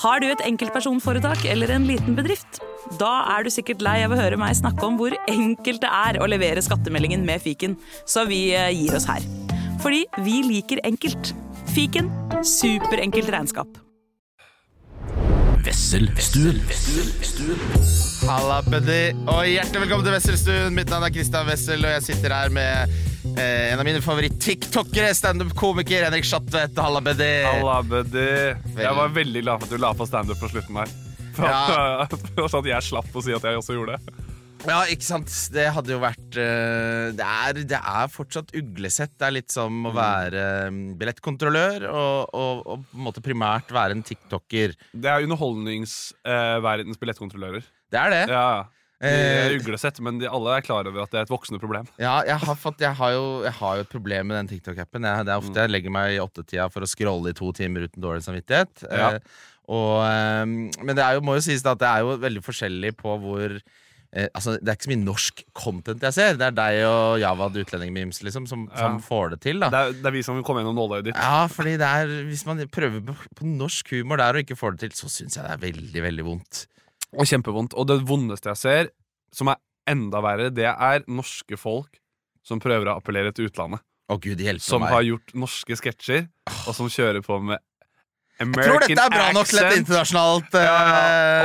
Har du et enkeltpersonforetak eller en liten bedrift? Da er du sikkert lei av å høre meg snakke om hvor enkelt det er å levere skattemeldingen med fiken, så vi eh, gir oss her. Fordi vi liker enkelt. Fiken superenkelt regnskap. Wesselstuen. Halla, buddy, og hjertelig velkommen til Wesselstuen. Mitt navn er Kristian Wessel, og jeg sitter her med eh, en av mine favoritt-tiktokere, standup-komiker Henrik Schatvedt. Halla, buddy. Halla, buddy. Jeg var veldig glad for at du la på standup på slutten her. For Ja. sånn at jeg slapp å si at jeg også gjorde det. Ja, ikke sant. Det hadde jo vært eh, det, er, det er fortsatt uglesett. Det er litt som Mm. å være eh, billettkontrollør og, og, og på en måte primært være en tiktoker. Det er underholdningsverdens billettkontrollører. Det er det. Ja, ja. Eh, uglesett, men de, alle er klar over at det er et voksende problem. Ja, jeg har, fått, jeg, har jo, jeg har jo et problem med den TikTok-appen. Det er ofte jeg legger meg i åttetida for å scrolle i to timer uten dårlig samvittighet. Ja. Eh, og, eh, men det er jo, må jo sies at det er jo veldig forskjellig på hvor eh, Altså, Det er ikke så mye norsk content jeg ser. Det er deg og Javad utlendingmims liksom, som, som får det til. Det er, det er vi som vil komme gjennom nåløyet ditt. Ja, fordi det er Hvis man prøver på, på norsk humor der og ikke får det til, så syns jeg det er veldig, veldig vondt. Og kjempevondt. Og det vondeste jeg ser, som er enda verre, det er norske folk som prøver å appellere til utlandet. Å, gud hjelpe Som meg. har gjort norske sketsjer, og som kjører på med American accent. jeg tror dette er bra nok til et internasjonalt uh, Ja,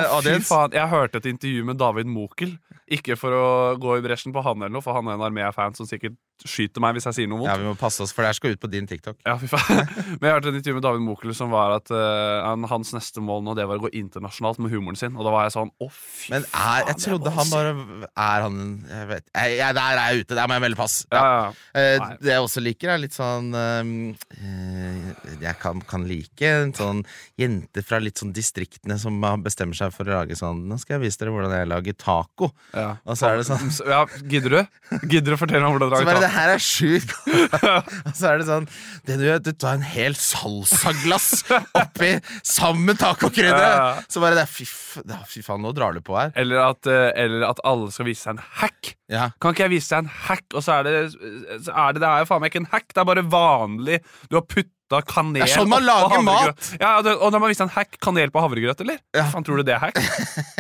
ja. Fy faen, Jeg hørte et intervju med David Mokel. Ikke for å gå i bresjen på han, eller noe, for han er en Armea-fan som sikkert skyter meg hvis jeg sier noe vondt. Ja, vi må passe oss, for det her skal ut på din TikTok. Ja, fy faen. Men jeg hørte en intervju med David Mokel som var at uh, hans neste mål nå Det var å gå internasjonalt med humoren sin. Og da var jeg sånn Å, fy Men faen. er, jeg trodde han bare Er han Jeg vet jeg, jeg, Der er jeg ute. Der må jeg melde pass. ja, Ja. ja. uh, det jeg også liker, er litt sånn uh, Jeg kan, kan like en sånn jente fra litt sånn distriktene som bestemmer seg for å lage sånn Nå skal jeg vise dere hvordan jeg lager taco. ja. Og så er det sånn Ja, Gidder du? Gidder du å fortelle meg hvordan du lager taco? Det her er sjukt Og så er det sånn Det du gjør, du tar en hel salsaglass oppi sammen med tacokrydderet. Så bare det fy, fy faen, nå drar du på her. Eller at, eh, eller at alle skal vise seg en hack. Ja. Kan ikke jeg vise deg en hack, og så er det så er det, det er jo faen meg ikke en hack, det er bare vanlig. Du har putta kanel Det er sånn man lager havregrøt. Ja, og det- og da man vise en hack kanel på havregrøt, eller? Ja. Faen, tror du det er hack?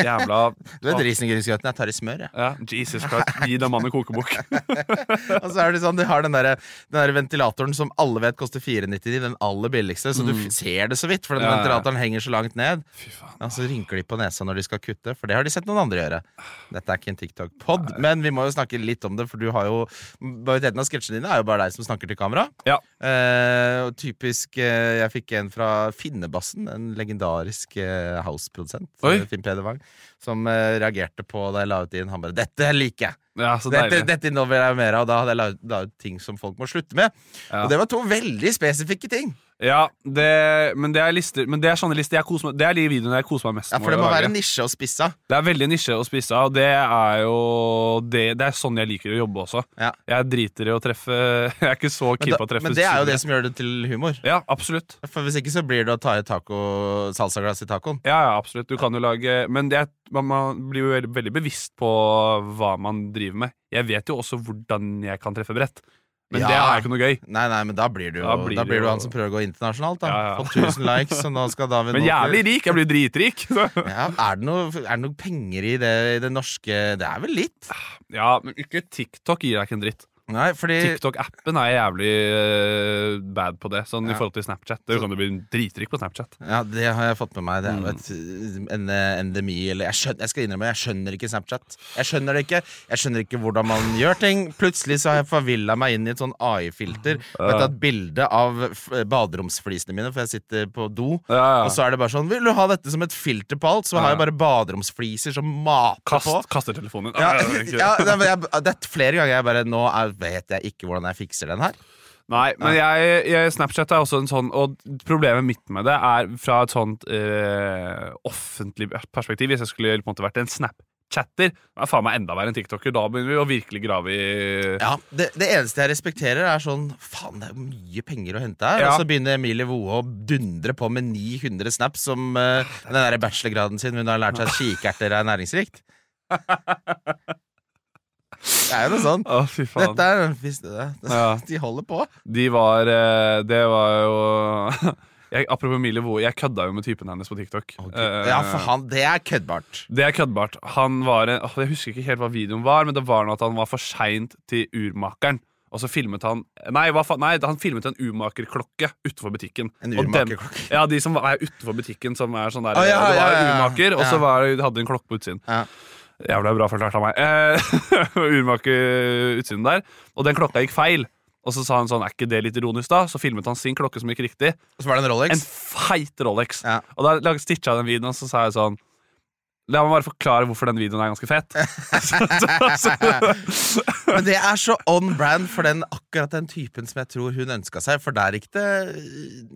Jævla Du vet risengrynsgrøten jeg tar i smør, jeg. ja, Jesus Christ, gi den mannen kokebok. Og så er det sånn, de har den der, den der ventilatoren som alle vet koster 499, den aller billigste, så du f- ser det så vidt, for den Mm. Ja, ventilatoren henger så langt ned. Fy faen. Og så rynker de på nesa når de skal kutte, for det har de sett noen andre gjøre. Dette er ikke en TikTok-pod, men vi må jo snakke litt om det, for du har jo Majoriteten av sketsjene dine er jo bare deg som snakker til kamera. Ja. Eh, typisk eh, Jeg fikk en fra Finnebassen, en legendarisk eh, house-produsent. Eh, Finn Peder Wang. Som reagerte på da jeg la ut inn. Han bare 'Dette liker jeg'! Ja, så Dette, dette innover jeg mer av. Og da hadde jeg la ut, la ut ting som folk må slutte med. Ja. Og det var to veldig spesifikke ting. Ja, det, men det er lister Men det er sånne lister koser Det er de videoene jeg koser meg mest Ja, For det må være nisje og spissa. Det er veldig nisje og spissa, og det er jo det, det er sånn jeg liker å jobbe også. Ja. Jeg driter i å treffe Jeg er ikke så keen på å treffe men det er jo det som gjør det til humor. Ja, absolutt. For Hvis ikke så blir det å ta i taco salsaglass i tacoen. Ja, ja, absolutt. Du kan jo lage Men det er, man, blir jo veldig, veldig bevisst på hva man driver med. Jeg vet jo også hvordan jeg kan treffe bredt, men Ja. det er ikke noe gøy. Nei, nei, men da blir du jo blir Da blir du han som prøver å gå internasjonalt. da Ja, ja. Fått 1000 likes, og nå skal David Men jævlig rik! Jeg blir dritrik. ja, er, det noe, er det noe penger i det, i det norske Det er vel litt? Ja, men ikke TikTok gir deg ikke en dritt. Nei, fordi TikTok-appen er jævlig eh, bad på det, sånn Ja. i forhold til Snapchat. Det kan jo bli dritrik på Snapchat. Ja, det har jeg fått med meg. Det er jo Mm. et, en endemi eller jeg, skjønner, jeg skal innrømme, jeg skjønner ikke Snapchat. Jeg skjønner det ikke Jeg skjønner ikke hvordan man gjør ting. Plutselig så har jeg forvilla meg inn i et sånn AI-filter og jeg har tatt bilde av baderomsflisene mine, for jeg sitter på do. Ja, Og så er det bare sånn Vil du ha dette som et filter på alt? Så har jeg bare baderomsfliser som mater på. Kaster telefonen. Ja, ja, det er flere ganger jeg bare Nå er, vet jeg ikke hvordan jeg fikser den her. Nei, men jeg, jeg, Snapchat er også en sånn Og problemet mitt med det er fra et sånt øh, offentlig perspektiv. Hvis jeg skulle på en måte vært en Snapchatter, er faen meg enda verre enn TikToker. Da begynner vi å virkelig grave i Ja, det, det eneste jeg respekterer, er sånn Faen, det er mye penger å hente her. Ja. Og så begynner Emilie Woe å dundre på med 900 snaps som eh, den der bachelorgraden sin. Hun har lært seg at kikerter er næringsrikt. Det er jo noe sånt. Å, fy faen. Dette er visste du det? Ja. De holder på. De var eh, Det var jo jeg, Apropos Emilie Woe, jeg kødda jo med typen hennes på TikTok. Eh, Ja, for han, det er køddbart. Det er køddbart. Han var en, åh, Jeg husker ikke helt hva videoen var, men det var noe at han var for seint til urmakeren. Og så filmet han Nei, hva fa nei han filmet en urmakerklokke utenfor butikken. En Og den- urmakerklokke? Ja, de som er utenfor butikken, som er sånn der Å, ja, Det var ja, ja, ja. urmaker, og så Ja. var det- hadde de en klokke på utsiden. Ja. Jævla bra forklart av meg. Eh, urmaker utsiden der. Og den klokka gikk feil. Og så sa han sånn, er ikke det litt ironisk da? Så filmet han sin klokke som gikk riktig. Og så var det en En feit Rolex. Ja. Og da stitcha jeg den videoen, og så sa jeg sånn La meg bare forklare hvorfor den videoen er ganske fet. Men det er så on brand for den akkurat den typen som jeg tror hun ønska seg. For der gikk det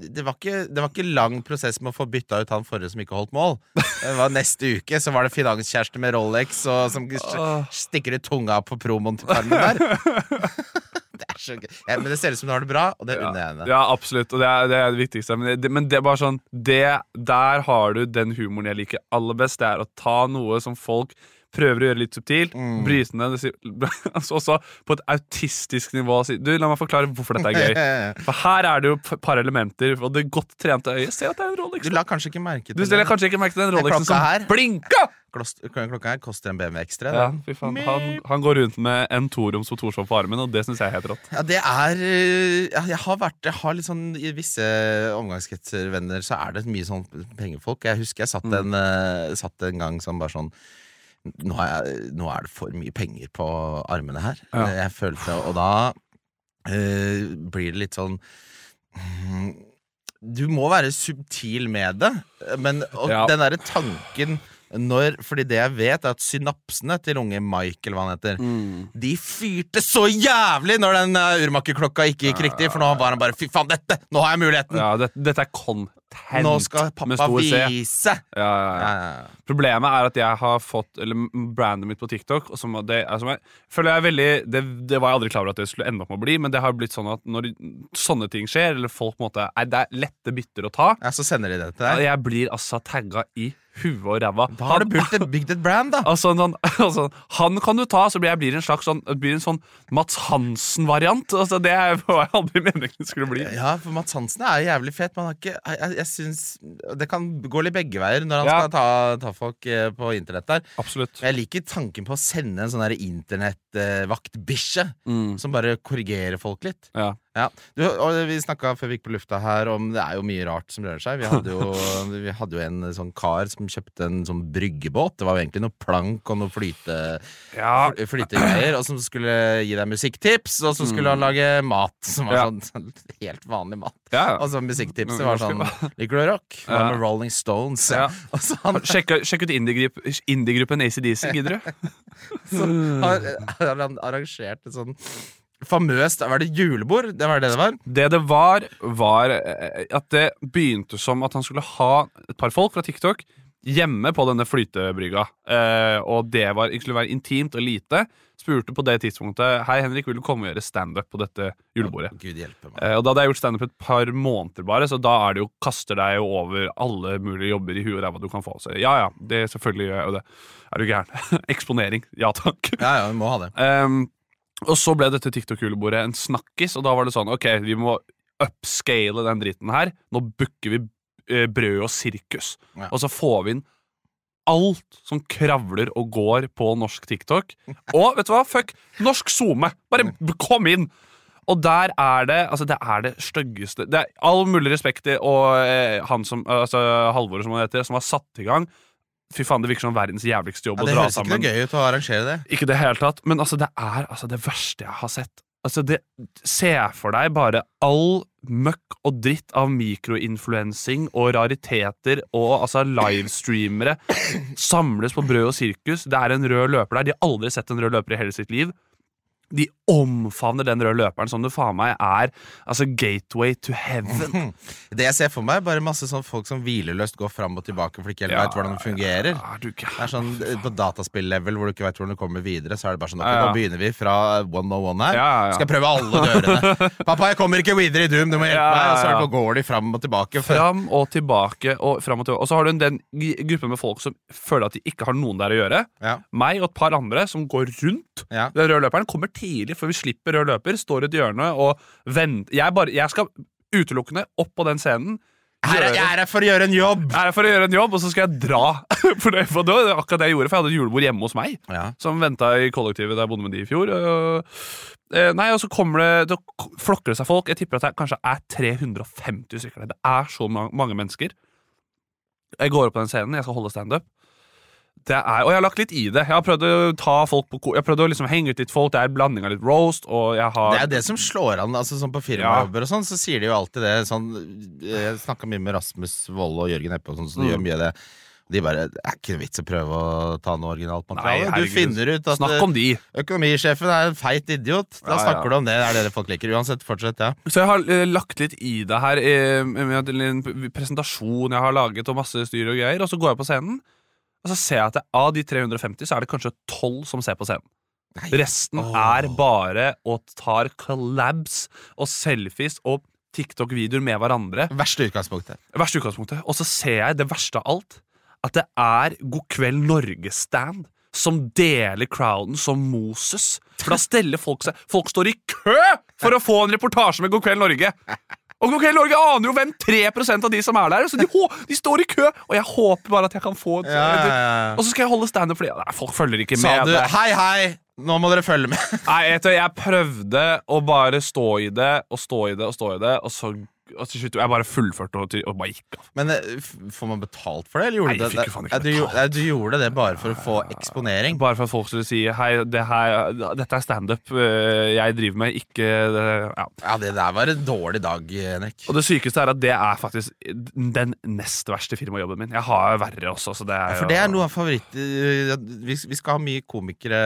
det var, ikke, det var ikke lang prosess med å få bytta ut han forrige som ikke holdt mål. Det var Neste uke så var det finanskjæreste med Rolex og som stikker ut tunga på promoen til Farmen der. Så gøy. Ja, men det ser ut som du har det bra, og det unner jeg henne. Ja, absolutt, og det er det, er det viktigste. Men det, men det er bare sånn det, Der har du den humoren jeg liker aller best. Det er å ta noe som folk prøver å gjøre litt subtilt, Mm. bryte ned det si- altså også på et autistisk nivå. Du, La meg forklare hvorfor dette er gøy. For her er det jo et par elementer, og det godt trente øyet ser at det er en Du la kanskje ikke merke til du, det. kanskje ikke merke til den Rolexen som her. blinka! Klokka her koster en BMW ekstra. Ja. Han, han går rundt med en toroms på Torshov på armen, og det syns jeg er helt rått. Ja, det er øh, Jeg har vært Jeg har litt sånn I visse omgangskretser, venner, så er det mye sånn pengefolk. Jeg husker jeg satt, Mm. en, mm. satt en gang som bare sånn nå, jeg, nå er det for mye penger på armene her. Ja. Jeg følte Og da øh, blir det litt sånn mm, Du må være subtil med det, men Ja. den derre tanken når, fordi det jeg vet, er at synapsene til unge Michael, hva han heter, de fyrte så jævlig når den uh, urmakerklokka ikke gikk riktig. For nå var han bare 'fy faen, dette! Nå har jeg muligheten!' Ja, det, dette er content Nå skal pappa vise! Ja, ja, ja. Problemet er at jeg har fått Eller brandet mitt på TikTok og som, det, altså, føler jeg veldig det, det var jeg aldri klar over at det skulle ende opp med å bli, men det har blitt sånn at når sånne ting skjer, eller folk på en måte er, Det er lette bytter å ta, Ja, Så sender de det til deg. jeg blir altså tagga i huet og ræva. Da har du bygd et, bygd et brand, da. Altså, han, altså, han kan du ta, så blir jeg blir en slags sånn, blir en sånn Mats Hansen-variant. Altså, det er- hva jeg aldri meningen det skulle bli. Ja, for Mats Hansen er jævlig fet, men han har ikke, jeg, jeg, synes Det kan gå litt begge veier når han Ja. skal ta, ta folk eh, på internett der. Absolutt. Jeg liker tanken på å sende en sånn internettvaktbikkje Mm. som bare korrigerer folk litt. Ja. Ja, du, og Vi snakka før vi gikk på lufta her om det er jo mye rart som rører seg. Vi hadde jo, vi hadde jo en sånn kar som kjøpte en sånn bryggebåt. Det var jo egentlig noe plank og noe flyte, Ja, fly- flytegreier. Og som skulle gi deg musikktips, og så skulle han lage mat. Som var Ja. sånn, sånn helt vanlig mat. ja. Og så musikktipset var sånn Liker du rock? Hva med Rolling Stones? Ja. Og så han, Sjekk, sjekk ut indie-gruppen indie ACDC, gidder du? så har, har han arrangert et sånn famøst Var det julebord? Det var det det var? Det det var, var eh, at det begynte som at han skulle ha et par folk fra TikTok hjemme på denne flytebrygga. Eh, og det var, skulle være intimt og lite. Spurte på det tidspunktet Hei Henrik, vil du komme og gjøre standup på dette julebordet. Gud hjelpe meg. Eh, og Da hadde jeg gjort standup et par måneder, bare så da er det jo, kaster deg jo over alle mulige jobber i huet og ræva du kan få. Så ja ja, det selvfølgelig gjør jeg jo det. Er du gæren? Eksponering. Ja takk. Ja, ja, vi må ha det. Um, og så ble dette TikTok-julebordet en snakkis, og da var det sånn Ok, vi må upscale den dritten her. Nå booker vi eh, brød og sirkus. Ja. Og så får vi inn alt som kravler og går på norsk TikTok. Og vet du hva? Fuck norsk SoMe! Bare kom inn! Og der er det altså det er det styggeste Det er all mulig respekt til og eh, han som altså Halvor som han heter, som har satt i gang. Fy faen, det virker som verdens jævligste jobb Ja, å det høres ikke noe gøy ut å arrangere det. Ikke det helt tatt, men altså, det er altså, det verste jeg har sett. Altså, det, Se for deg bare all møkk og dritt av mikroinfluensing og rariteter og altså livestreamere samles på brød og sirkus. Det er en rød løper der. De har aldri sett en rød løper i hele sitt liv. De omfavner den røde løperen som det faen meg er altså gateway to heaven. Det jeg ser for meg, er bare masse sånn folk som hvileløst går fram og tilbake for de ikke helt Ja, vet hvordan det fungerer. Er du Det er sånn På dataspill-level hvor du ikke vet hvordan du kommer videre, så er det bare sånn okay, Ja, ja. nå begynner vi fra 101 her. Ja, ja, ja. Skal jeg prøve alle dørene. Pappa, jeg kommer ikke videre i Doom, du må hjelpe Ja, meg. Og så går de fram og tilbake. Fram og tilbake og fram og tilbake. Og så har du den gruppen med folk som føler at de ikke har noen der å gjøre. ja, Meg og et par andre som går rundt. ja. Den røde løperen kommer tidlig, for vi slipper rød løper. Står i et hjørne og venter. Jeg, bare, jeg skal utelukkende opp på den scenen. Her er, jeg er her for å gjøre en jobb! Jeg er her for å gjøre en jobb, og så skal jeg dra. For det, for det var akkurat det jeg gjorde, for jeg hadde et julebord hjemme hos meg. Ja. Som venta i kollektivet der jeg bodde med de i fjor. Eh, nei, og så kommer det Da flokker det seg folk. Jeg tipper at det kanskje er 350 stykker der. Det er så mange mennesker. Jeg går opp på den scenen, jeg skal holde standup. Det er, og jeg har lagt litt i det. Jeg har prøvd å ta folk på ko- Jeg har prøvd å liksom henge ut litt folk. Det er blanding av litt roast, og jeg har Det er det som slår an. altså sånn På firmajobber og sånn, så sier de jo alltid det sånn Jeg snakka mye med Rasmus Wold og Jørgen Eppe, og sånn, så de Mm. gjør mye av det. De bare Det er ikke vits å prøve å ta noe originalt Nei, materiale. du finner ut at Snakk om de. økonomisjefen er en feit idiot. Da Ja, ja. snakker du om det. Det er det folk liker. Uansett, fortsett, ja. Så jeg har eh, lagt litt i det her eh, med en presentasjon jeg har laget, og masse styr og greier. Og så går jeg på scenen, og så ser jeg at det, av de 350 så er det kanskje 12 som ser på scenen. Nei. Resten oh. er bare og tar collabs og selfies og TikTok-videoer med hverandre. Verste utgangspunktet. Verste utgangspunktet. Og så ser jeg det verste av alt, at det er God kveld Norge-stand som deler crowden som Moses. For da steller folk seg Folk står i kø for å få en reportasje med God kveld Norge! Og God Norge aner jo hvem 3% av de som er der, så de, de står i kø! Og jeg håper bare at jeg kan få et, Ja, ja, ja. Og så skal jeg holde standup fordi nei, folk følger ikke Sa med. du 'hei, hei', nå må dere følge med? Nei, jeg prøvde å bare stå i det og stå i det og stå i det, og så og til slutt jeg bare fullførte og, og bare gikk av. Men eh, får man betalt for det, eller gjorde Nei, jeg fikk jo faen ikke betalt. du, du gjorde det bare for å få eksponering. Bare for at folk skulle si Hei, det her, dette er standup øh, jeg driver med, ikke det, ja. Ja, det der var en dårlig dag, Henrik. Og det sykeste er at det er faktisk den nest verste firmajobben min. Jeg har verre også, så det er Ja, for det er noe av favoritt... eh, Vi vi skal ha mye komikere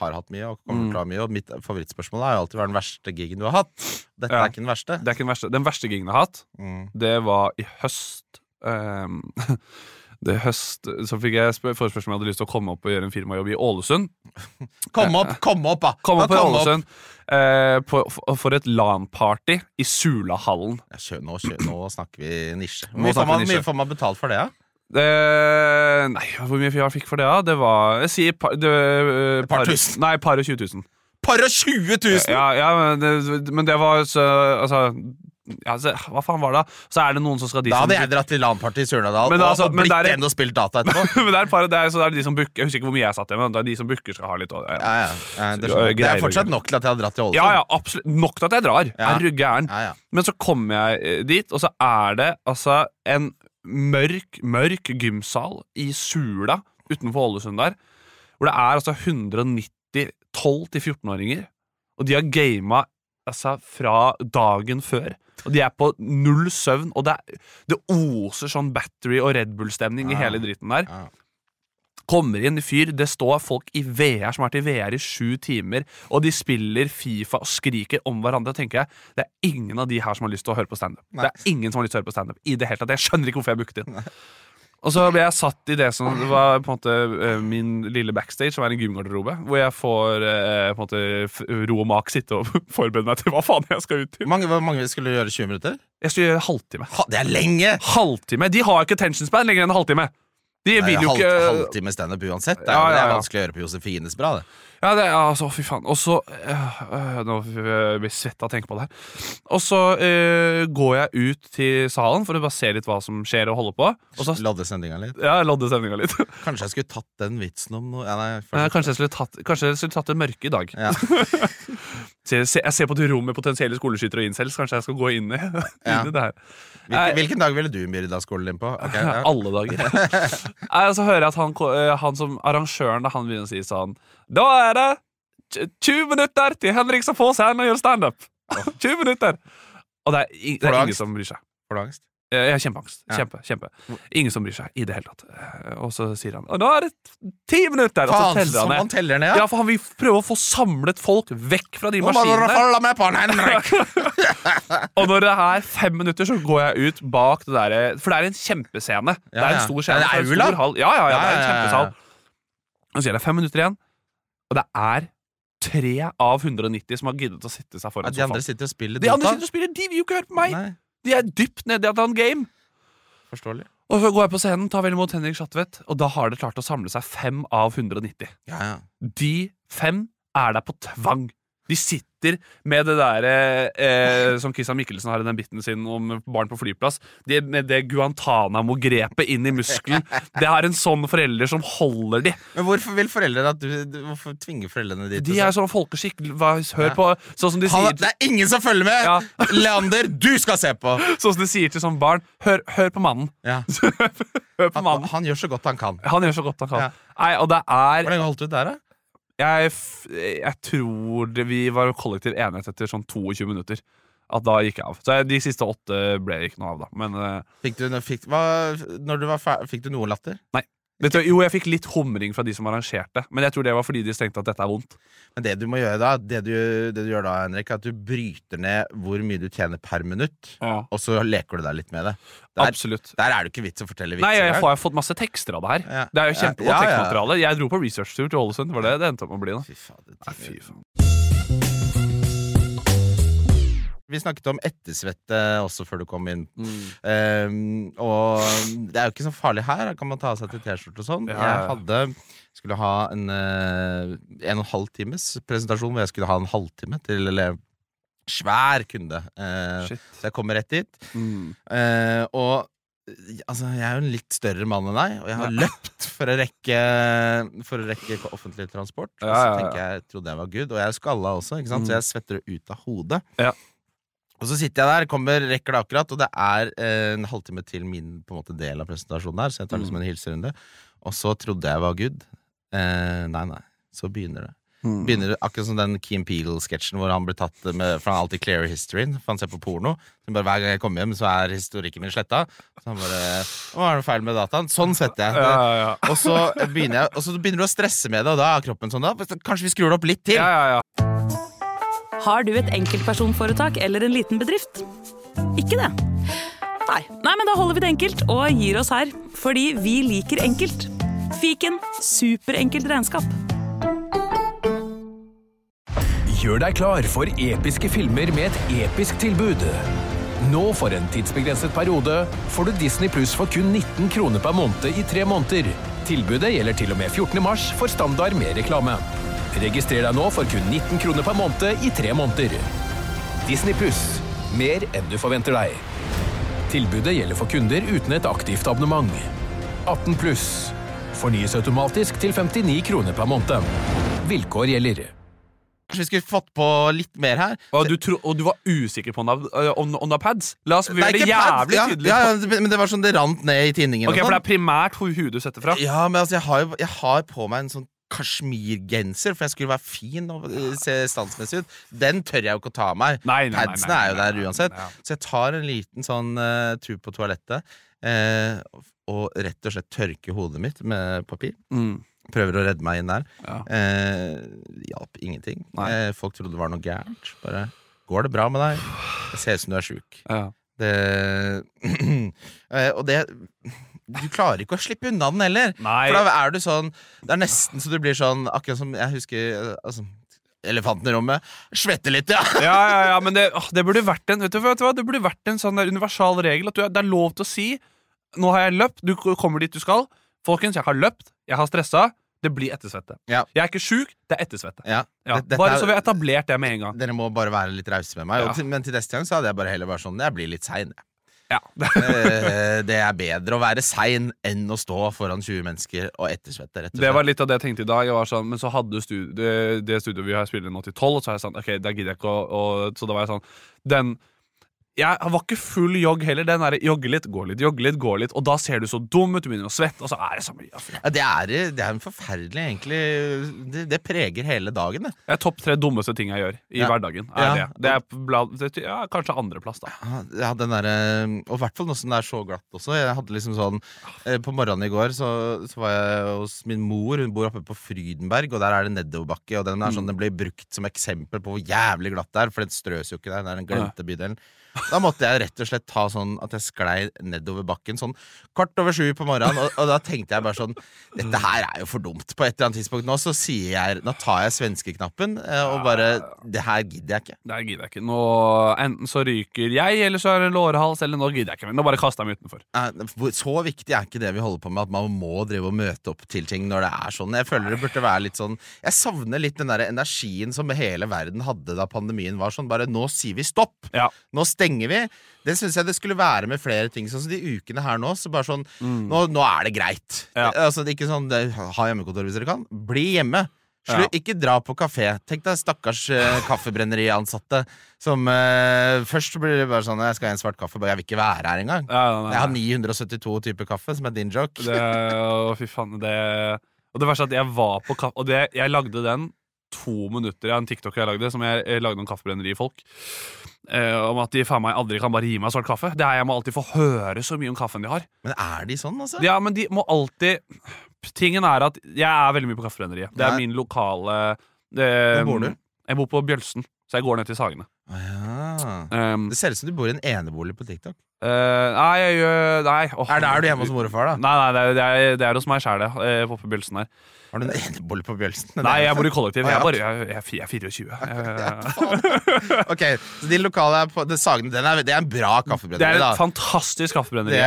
Har hatt mye og kommer Mm. til å ha mye. Og mitt favorittspørsmål er jo alltid er den verste gigen du har hatt. Dette Ja. er ikke den verste. Det er ikke den verste. Den verste gigen jeg har hatt, Mm. det var i høst. Um, det er høst Så fikk jeg spør- forespørsel om jeg hadde lyst til å komme opp og gjøre en firmajobb i Ålesund. Kom opp, kom opp, da! Kom opp på Ålesund eh, på, for- et LAN-party i Sulahallen. Ja, nå, nå snakker vi nisje. Hvor mye får man, mye får man betalt for det, da? Det, nei, hvor mye jeg fikk for det? da? Det var Jeg sier par, det, eh, par tusen. Nei, par og 20 000. Par og 20 000! Ja, ja men, det, men det var så Altså ja, så, Hva faen var det? da? Så er det noen som skal de Da hadde jeg dratt til LAN-party i Surnadal Men og, altså, og blitt der er- igjen og spilt data etterpå. men det er, par, det er, så det er de som booker Jeg husker ikke hvor mye jeg satt igjen, men det er de som booker, skal ha litt. Og, ja. Ja, det, jeg. det er fortsatt nok til at jeg hadde dratt til Ålesund. ja, ja, absolutt. Nok til at jeg drar. Er du gæren? Ja, ja. Men så kommer jeg eh, dit, og så er det altså en mørk, mørk gymsal i Sula utenfor Ålesund der, hvor det er altså 190 12-14-åringer, og de har gama altså, fra dagen før. Og de er på null søvn, og det, er, det oser sånn Battery og Red Bull-stemning i hele dritten der. Ja. Kommer inn i fyr, det står folk i VR som har vært i VR i sju timer, og de spiller Fifa og skriker om hverandre. Og tenker jeg, Det er ingen av de her som har lyst til å høre på standup. Nei. Det er ingen som har lyst til å høre på standup i det hele tatt. Jeg skjønner ikke hvorfor jeg booket inn. Og så ble jeg satt i det som var på en måte eh, min lille backstage, som er en gymgarderobe, hvor jeg får eh, på en måte ro og mak sitte og forberede meg til hva faen jeg skal ut til. Mange, hvor mange skulle du gjøre 20 minutter? Jeg skulle gjøre halvtime. Ha, det er lenge! Halvtime! De har ikke attention span lenger enn en halvtime. De vil jo ikke halvtime standup uansett. Det er, Ja, jo- det er vanskelig å gjøre på Josefines bra, det. Ja, det, er, altså, fy faen. Og så øh, øh, Nå blir jeg svett av å tenke på det her. Og så øh, går jeg ut til salen for å bare se litt hva som skjer og holder på. Og så Lodde sendinga litt. ja, lodde sendinga litt. Kanskje jeg skulle tatt den vitsen om noe ja, nei, Ja, kanskje, jeg skulle tatt, kanskje jeg skulle tatt det mørke i dag. Ja. Jeg ser på et rom med potensielle skoleskyttere og incels. Kanskje jeg skal gå inn i, Ja. inn i det her. Hvilken, hvilken dag ville du myrda skolen din på? Okay, ja. Alle dager. Nei, og så hører jeg at han, øh, han som arrangøren da, han begynner å si sånn Da er det 20 minutter til Henrik skal få seg en og gjøre standup! 20 minutter! Og det er, det er ingen som bryr seg. Får du angst? Eh, Jeg har kjempeangst. Ja. Kjempe, kjempe. Ingen som bryr seg i det hele tatt. Eh, Og så sier han nå er det ti minutter! Og så teller han han ned. teller ned, Ja, ja! for han vil prøve å få samlet folk vekk fra de Nå må du maskinene. følge med på han, Henrik! Og når det er fem minutter, så går jeg ut bak det derre For det er en kjempescene. det Ja, er en ja. stor Ja, det er en aula. Ja, ja, ja, det er en Ja, ja, ja, ja. kjempesal. Og så er det fem minutter igjen, og det er tre av 190 som har giddet å sitte seg Ja, foran de andre sofaen. sitter og spiller De andre sitter og spiller, de vil jo ikke høre på meg! Nei, De er dypt nede i annet game. forståelig. Og så går jeg på scenen, tar vel imot Henrik Schatvedt, og da har det klart å samle seg fem av 190. Ja, ja. De fem er der på tvang. De sitter med det derre eh, som Christian Michelsen har i den biten sin om barn på flyplass. De, med det Guantánamo-grepet inn i muskelen. Det er en sånn forelder som holder de. Men hvorfor vil foreldrene at du, Hvorfor tvinger foreldrene de De er sånn folkeskikk. Hør på Sånn som de sier det er ingen som følger med! Ja. Leander, du skal se på! Sånn som de sier til sånne barn. Hør, hør på mannen. Ja. Hør på Han, mannen. han gjør så godt han kan. Han gjør så godt han kan. Ja. Nei, og det er Hvor lenge holdt du ut der, da? Jeg, jeg tror det, vi var kollektiv enighet etter sånn 22 minutter. At da gikk jeg av. Så jeg, de siste åtte ble det ikke noe av, da. Men eh, Fikk du, fikk, hva, når du var ferdig, fikk du noe latter? vet du, jo, jeg fikk litt humring fra de som arrangerte, men jeg tror det var fordi de tenkte at dette er vondt. Men det du må gjøre da, det du, det du gjør da, Henrik, er at du bryter ned hvor mye du tjener per minutt, og så leker du deg litt med det. Der, Absolutt. der er det ikke vits å fortelle vitser. Nei, jeg jeg, har fått masse tekster av det her. Ja. Det er jo kjempegodt ja, ja. tekstmateriale. Jeg dro på researchtur til Ålesund. Det var det det endte opp med å bli. da Fy fader. Nei, fy faen. Vi snakket om ettersvette også før du kom inn. Mm. Um, og det er jo ikke så farlig her. Da kan man ta av seg til T-skjorte og sånn. Ja, Jeg hadde skulle ha en uh, en og en halv times presentasjon hvor jeg skulle ha en halvtime til elev svær kunde. Eh, så jeg kommer rett dit. Mm. Eh, og altså, jeg er jo en litt større mann enn deg, og jeg har løpt for å rekke For å rekke offentlig transport. Og Ja, så ja, ja. tenker jeg, trodde jeg var good, og jeg er skalla også, ikke sant? Mm. så jeg svetter det ut av hodet. Ja. Og så sitter jeg der, kommer, rekker det akkurat, og det er eh, en halvtime til min måte, del av presentasjonen her, så jeg tar liksom en hilserunde. Og så trodde jeg var good. Eh, nei, nei. Så begynner det. Mm. Begynner det Akkurat som den Keen Peel-sketsjen hvor han blir tatt med For han alltid clearer historyen, for han ser på porno. Så bare Hver gang jeg kommer hjem, så er historikken min sletta. Så han bare Hva er det feil med dataen? Sånn setter jeg. Ja, ja, ja. Og så jeg Og så begynner du å stresse med det, og da er kroppen sånn da. Kanskje vi skrur det opp litt til? Har du et enkeltpersonforetak eller en liten bedrift? Ikke det? Nei. Nei, men da holder vi det enkelt og gir oss her. Fordi vi liker enkelt. Fiken superenkelt regnskap. Gjør deg klar for episke filmer med et episk tilbud. Nå for en tidsbegrenset periode får du Disney Pluss for kun 19 kroner per måned i tre måneder. Tilbudet gjelder til og med 14. mars for standard med reklame. Registrer deg nå for kun 19 kroner per måned i tre måneder. Disney Pluss. Mer enn du forventer deg. Tilbudet gjelder for kunder uten et aktivt abonnement. 18 pluss. Fornyes automatisk til 59 kroner per måned. Vilkår gjelder. Kanskje vi skulle fått på litt mer her? Og, du tro, og du var usikker på om det var- pads? La oss gjøre det ikke pads. jævlig ja, tydelig. Ja, ja, men det var sånn det rant ned i tinningen. Ok, For det sånn. er primært hvor huet du setter fra? Ja, men altså, jeg har, jeg har på meg en sånn kasjmirgenser, for jeg skulle være fin og eh, se standsmessig ut. Den tør jeg jo ikke å ta av meg. Nei, nei, nei, Padsene nei, er jo nei, der nei, uansett. ja. Så jeg tar en liten sånn uh, tur på toalettet uh, og rett og slett tørker hodet mitt med papir. Mm. Prøver å redde meg inn der. Ja. Eh, hjalp ingenting. Nei. Folk trodde det var noe gærent. Bare Går det bra med deg? Det ser ut som du er sjuk. Ja. Det eh, Og det Du klarer ikke å slippe unna den heller. Nei. For da er du sånn Det er nesten så du blir sånn Akkurat som jeg husker eh, altså, Elefanten i rommet. Svetter litt, ja! ja, ja, ja, men det, det burde vært en Vet du, vet du hva? Det burde vært en sånn der universal regel at du, det er lov til å si Nå har jeg løpt, du kommer dit du skal. Folkens, jeg har løpt, jeg har stressa. Det blir ettersvette. Ja. Jeg er ikke sjuk, det er ettersvette. ja. Ja, bare så vi har etablert det med en gang. Dere må bare være litt rause med meg. Men til neste gang så hadde jeg bare heller vært sånn Jeg blir litt sein. jeg. Ja. Eh, det er bedre å være sein enn å stå foran 20 mennesker og ettersvette. Rett og slett. Det var litt av det jeg tenkte i dag. Jeg var sånn, men så hadde du studi det, det studioet vi har spilt inn nå til tolv, og så er jeg sånn, ok, da gidder jeg ikke å, og, Så da var jeg sånn Den Jeg var ikke full jogg heller. Den derre jogge litt, gå litt, jogge litt, gå litt, og da ser du så dum ut, du begynner å svette, og så er det så mye. altså. Ja, det, er, det er en forferdelig, egentlig Det, det preger hele dagen, det. Det er topp tre dummeste ting jeg gjør i Ja. hverdagen. Er Ja. det. Det er blad, det, ja, kanskje andreplass, da. Ja, den derre Og i hvert fall nå som det er så glatt også. Jeg hadde liksom sånn eh, På morgenen i går så, så var jeg hos min mor. Hun bor oppe på Frydenberg, og der er det nedoverbakke. Og den er sånn, den blir brukt som eksempel på hvor jævlig glatt det er, for den strøs jo ikke der. Er den glemte bydelen. Da måtte jeg rett og slett ta sånn at jeg sklei nedover bakken sånn kvart over sju på morgenen, og, og da tenkte jeg bare sånn Dette her er jo for dumt. På et eller annet tidspunkt nå så sier jeg Nå tar jeg svenskeknappen eh, og bare Det her gidder jeg ikke. Det her gidder jeg ikke. Nå, enten så ryker jeg, eller så er det lårhals, eller nå gidder jeg ikke. Nå bare kaster jeg meg utenfor. Så viktig er ikke det vi holder på med, at man må drive og møte opp til ting når det er sånn. Jeg føler det burde være litt sånn Jeg savner litt den der energien som hele verden hadde da pandemien var sånn. Bare nå sier vi stopp! Ja. Nå stenger vi. Det syns jeg det skulle være med flere ting. Sånn som de ukene her nå. Så bare sånn Nå, nå er det greit. Mm. Ja. Altså, det er ikke sånn det, Ha hjemmekontor hvis dere kan. Bli hjemme. Slu, Ja. Ikke dra på kafé. Tenk deg stakkars uh, kaffebrenneriansatte som uh, Først blir det bare sånn Jeg skal ha en svart kaffe, jeg vil ikke være her engang. Ja, nei, nei. Jeg har 972 typer kaffe, som er din joke. Det, å, fy faen, det Og det verste er at jeg var på kaffe Og det, jeg lagde den to minutter av en TikTok jeg lagde, som jeg, jeg lagde om kaffebrennerifolk. Eh, om at de faen meg aldri kan bare gi meg svart kaffe. Det er Jeg må alltid få høre så mye om kaffen de har. Men er de sånn, altså? Ja, men de må alltid Tingen er at jeg er veldig mye på Kaffebrenneriet. Det er Nei. min lokale det, Hvor bor du? Jeg bor på Bjølsen, så jeg går ned til Sagene. Ja. Um, Det ser ut som du bor i en enebolig på TikTok. Uh, nei, jeg Nei. oh, Er, det, er du hjemme hos mor og far, da? Nei, nei, det er, det er, det er hos meg sjæl, det. eh, på Bjølsen her. Har du en enebolig på Bjølsen? Nei, jeg bor i kollektiv. Jeg er, bare, jeg, jeg, er fi- jeg er 24. Ok, så de lokale er på det Sagene, den er, det er en bra kaffebrenneri. det er et fantastisk kaffebrenneri. Det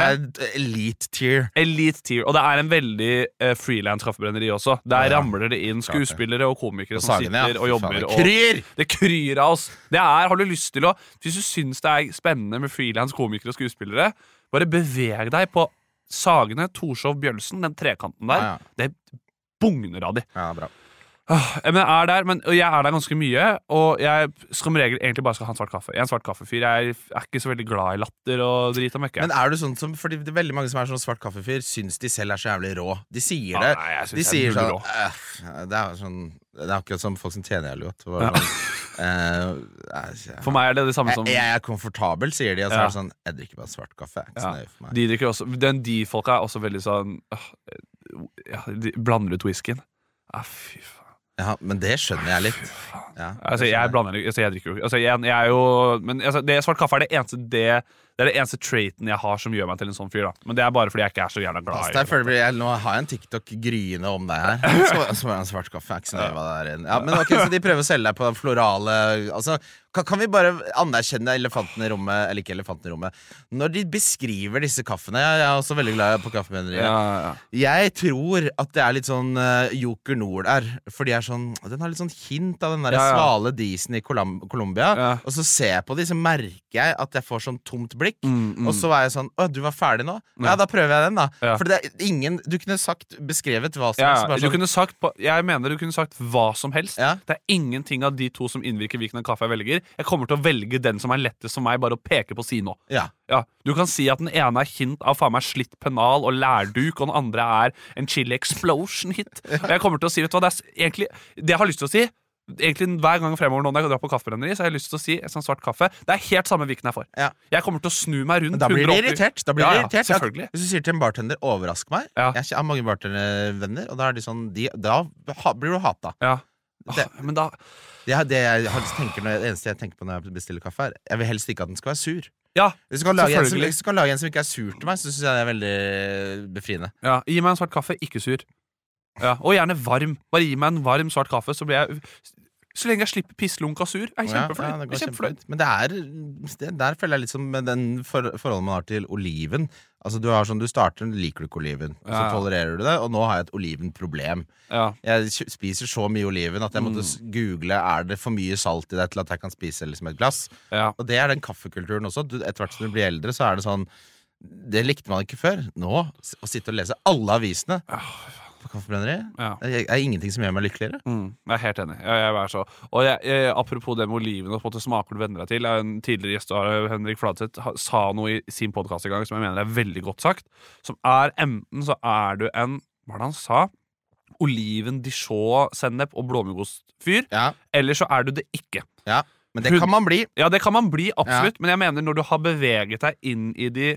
er elite tier. Elite tier. Og det er en veldig uh, frilans kaffebrenneri også. Der Ja, ramler det inn skuespillere og komikere På som sitter ja. og jobber. og kryr! Det kryr av oss. Det er, har du lyst til å Hvis du syns det er spennende med frilans komikere og skuespillere, bare beveg deg på Sagene, Torshov, Bjølsen, den trekanten der. Ja, ja. Det bugner av de. Ja, bra. Åh, Men jeg er der, men jeg er der ganske mye, og jeg som regel egentlig bare skal ha en svart kaffe. Jeg er en svart kaffefyr. Jeg er ikke så veldig glad i latter og drit og møkke. Men er du sånn som Fordi det er veldig mange som er sånn svart kaffefyr, syns de selv er så jævlig rå. De sier det. Ja, nei, de er sier sånn «Øh, Det er sånn Det er akkurat som folk som tjener jævlig godt. Var Sånn, eh, For meg er det det samme som jeg, jeg er komfortabel, sier de. Og så Ja. er det sånn Jeg drikker bare svart kaffe. Er Ja. De drikker også Den de-folka er også veldig sånn øh, ja, De blander ut whiskyen. Ah, fy faen. Ja, men det skjønner jeg litt. Ja, Altså, jeg blander altså, Jeg drikker jo altså, jeg, jeg er jo Men altså, det, svart kaffe er det eneste det, det er det eneste traiten jeg har som gjør meg til en sånn fyr. da Men det er bare fordi jeg ikke er så jævla glad i det jeg, nå har jeg en TikTok gryende om deg her. Så, så er en svart kaffe. Jeg er ikke så nøye hva det er. Ja, men ok, Så de prøver å selge deg på florale Altså, kan, kan vi bare anerkjenne elefanten i rommet, eller ikke elefanten i rommet, når de beskriver disse kaffene? Jeg er også veldig glad på kaffemenneriet. Ja, ja. Jeg tror at det er litt sånn uh, Joker Nord er. For de er sånn Den har litt sånn hint av den der Ja, svale disen i Colom Colombia. Og så ser jeg på de, så merker jeg at jeg får sånn tomt blikk. Mm, mm. Og så er jeg sånn Å, du var ferdig nå? Ja, da prøver jeg den, da. For det er ingen Du kunne sagt beskrevet hva som helst. bare du sånn, kunne sagt jeg mener du kunne sagt hva som helst. Det er ingenting av de to som innvirker hvilken kaffe jeg velger. Jeg kommer til å velge den som er lettest for meg, bare å peke på si nå. ja. Ja, Du kan si at den ene er hint av faen meg slitt pennal og lærduk, og den andre er en chili explosion-hit. Og jeg kommer til å si, vet du hva, det er egentlig Det jeg har lyst til å si Egentlig Hver gang fremover nå når jeg drar på kaffebrenneri, så har jeg lyst til å si sånn svart kaffe. Det er helt samme hvilken jeg får. Ja. Jeg kommer til å snu meg rundt Men da blir det 180 irritert. Da blir Ja, de ja, irritert. selvfølgelig. Hvis du sier til en bartender 'overrask meg' Ja. Jeg har mange bartendervenner, og da er de sånn de, Da ha, blir du hata. Ja. Det- men da Det, det, jeg tenker når, det eneste jeg tenker på når jeg bestiller kaffe, er Jeg vil helst ikke at den skal være sur. Ja, Hvis du kan lage, en som, hvis du kan lage en som ikke er sur til meg, så syns jeg det er veldig befriende. ja. Gi meg en svart kaffe, ikke sur. Ja, Og gjerne varm. Bare gi meg en varm svart kaffe, så blir jeg Så lenge jeg slipper pisslunk og sur, er jeg Ja, kjempefornøyd. ja, Jeg er kjempefornøyd. Men det er det, Der føler jeg litt som med den for, forholdet man har til oliven. Altså Du har sånn, du starter, liker du ikke oliven, ja. så Ja, ja. tolererer du det, og nå har jeg et olivenproblem. Ja. Jeg spiser så mye oliven at jeg måtte Mm. google Er det for mye salt i det til at jeg kan spise liksom et glass. Ja. Og det er den kaffekulturen også. Du, etter hvert som du blir eldre, så er det sånn Det likte man ikke før. Nå, å sitte og lese alle avisene på Kaffebrenneriet Ja. det er ingenting som gjør meg lykkeligere. Mm, jeg er helt enig. Jeg, jeg er så. Og jeg, jeg, apropos det med oliven og smaker du venner deg til. En tidligere gjest, Henrik Fladseth, sa noe i sin podkast i gang som jeg mener er veldig godt sagt. Som er enten så er du en Hva er det han sa? Oliven, dijon, sennep og blåmuggost-fyr. Ja, Eller så er du det ikke. Ja, Men det kan man bli. Ja, det kan man bli, absolutt, men jeg mener når du har beveget deg inn i de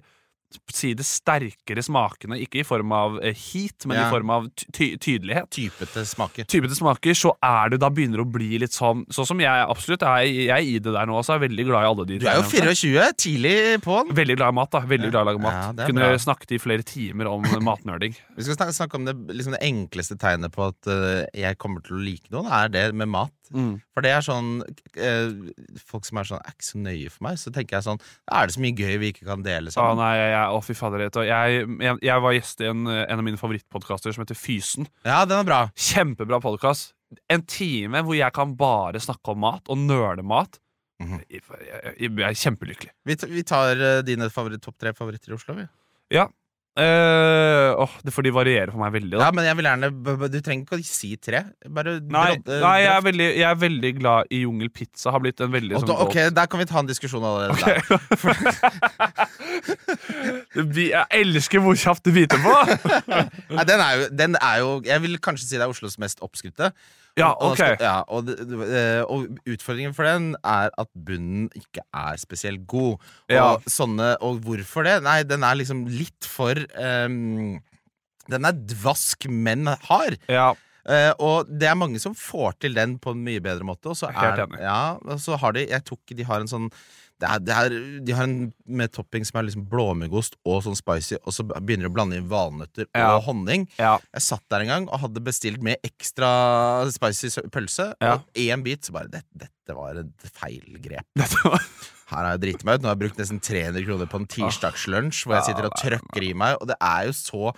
si det sterkere smakene, ikke i form av eh, heat, men Ja. i form av ty ty tydelighet. Typete smaker. Typete smaker, så er du da begynner å bli litt sånn Sånn som jeg absolutt er jeg er i det der nå, så er veldig glad i alle de Du er jo 24, tidlig på'n. Veldig glad i mat, da. Veldig glad i å lage mat. Ja, Kunne bra. snakket i flere timer om matnerding. Vi skal snakke, snakke om det, liksom det enkleste tegnet på at eh, jeg kommer til å like noen, er det med mat. Mm. For det er sånn eh, Folk som er sånn er ikke så nøye for meg, så tenker jeg sånn er det så mye gøy vi ikke kan dele sammen? Å nei, jeg, å, fy fader. Jeg, jeg, jeg var gjest i en, en av mine favorittpodkaster som heter Fysen. Ja, den er bra. Kjempebra podkast. En time hvor jeg kan bare snakke om mat og nøle mat. Mhm. jeg, jeg, jeg er kjempelykkelig. Vi, vi tar eh, dine favoritt, topp tre favoritter i Oslo, vi. Ja. Eh, åh, det får de variere for meg veldig. Da. Ja, men jeg vil gjerne Du trenger ikke å si tre. Bare Nei, drott, nei jeg, er veldig, jeg er veldig glad i Jungelpizza. Har blitt en veldig sånn da, Ok, der kan vi ta en diskusjon allerede der. Jeg elsker hvor kjapt du biter på! Nei, den, er jo, den er jo Jeg vil kanskje si det er Oslos mest oppskrytte. Ja, ok. Ja, og, eh, og utfordringen for den er at bunnen ikke er spesielt god. Og, Ja. sånne, og hvorfor det? Nei, den er liksom litt for um, Den er dvask, men hard. Ja, Uh, og det er mange som får til den på en mye bedre måte. Og så er, ja, og så har de Jeg tok De har en sånn det er, det er, De har en med topping som er liksom blåmuggost og sånn spicy, og så begynner de å blande inn valnøtter Ja. og honning. ja. Jeg satt der en gang og hadde bestilt med ekstra spicy pølse. Ja. Og én bit, så bare dette, dette var et feilgrep. Her har jeg driti meg ut. Nå har jeg brukt nesten 300 kroner på en tirsdagslunsj hvor jeg sitter og trøkker i meg, og det er jo så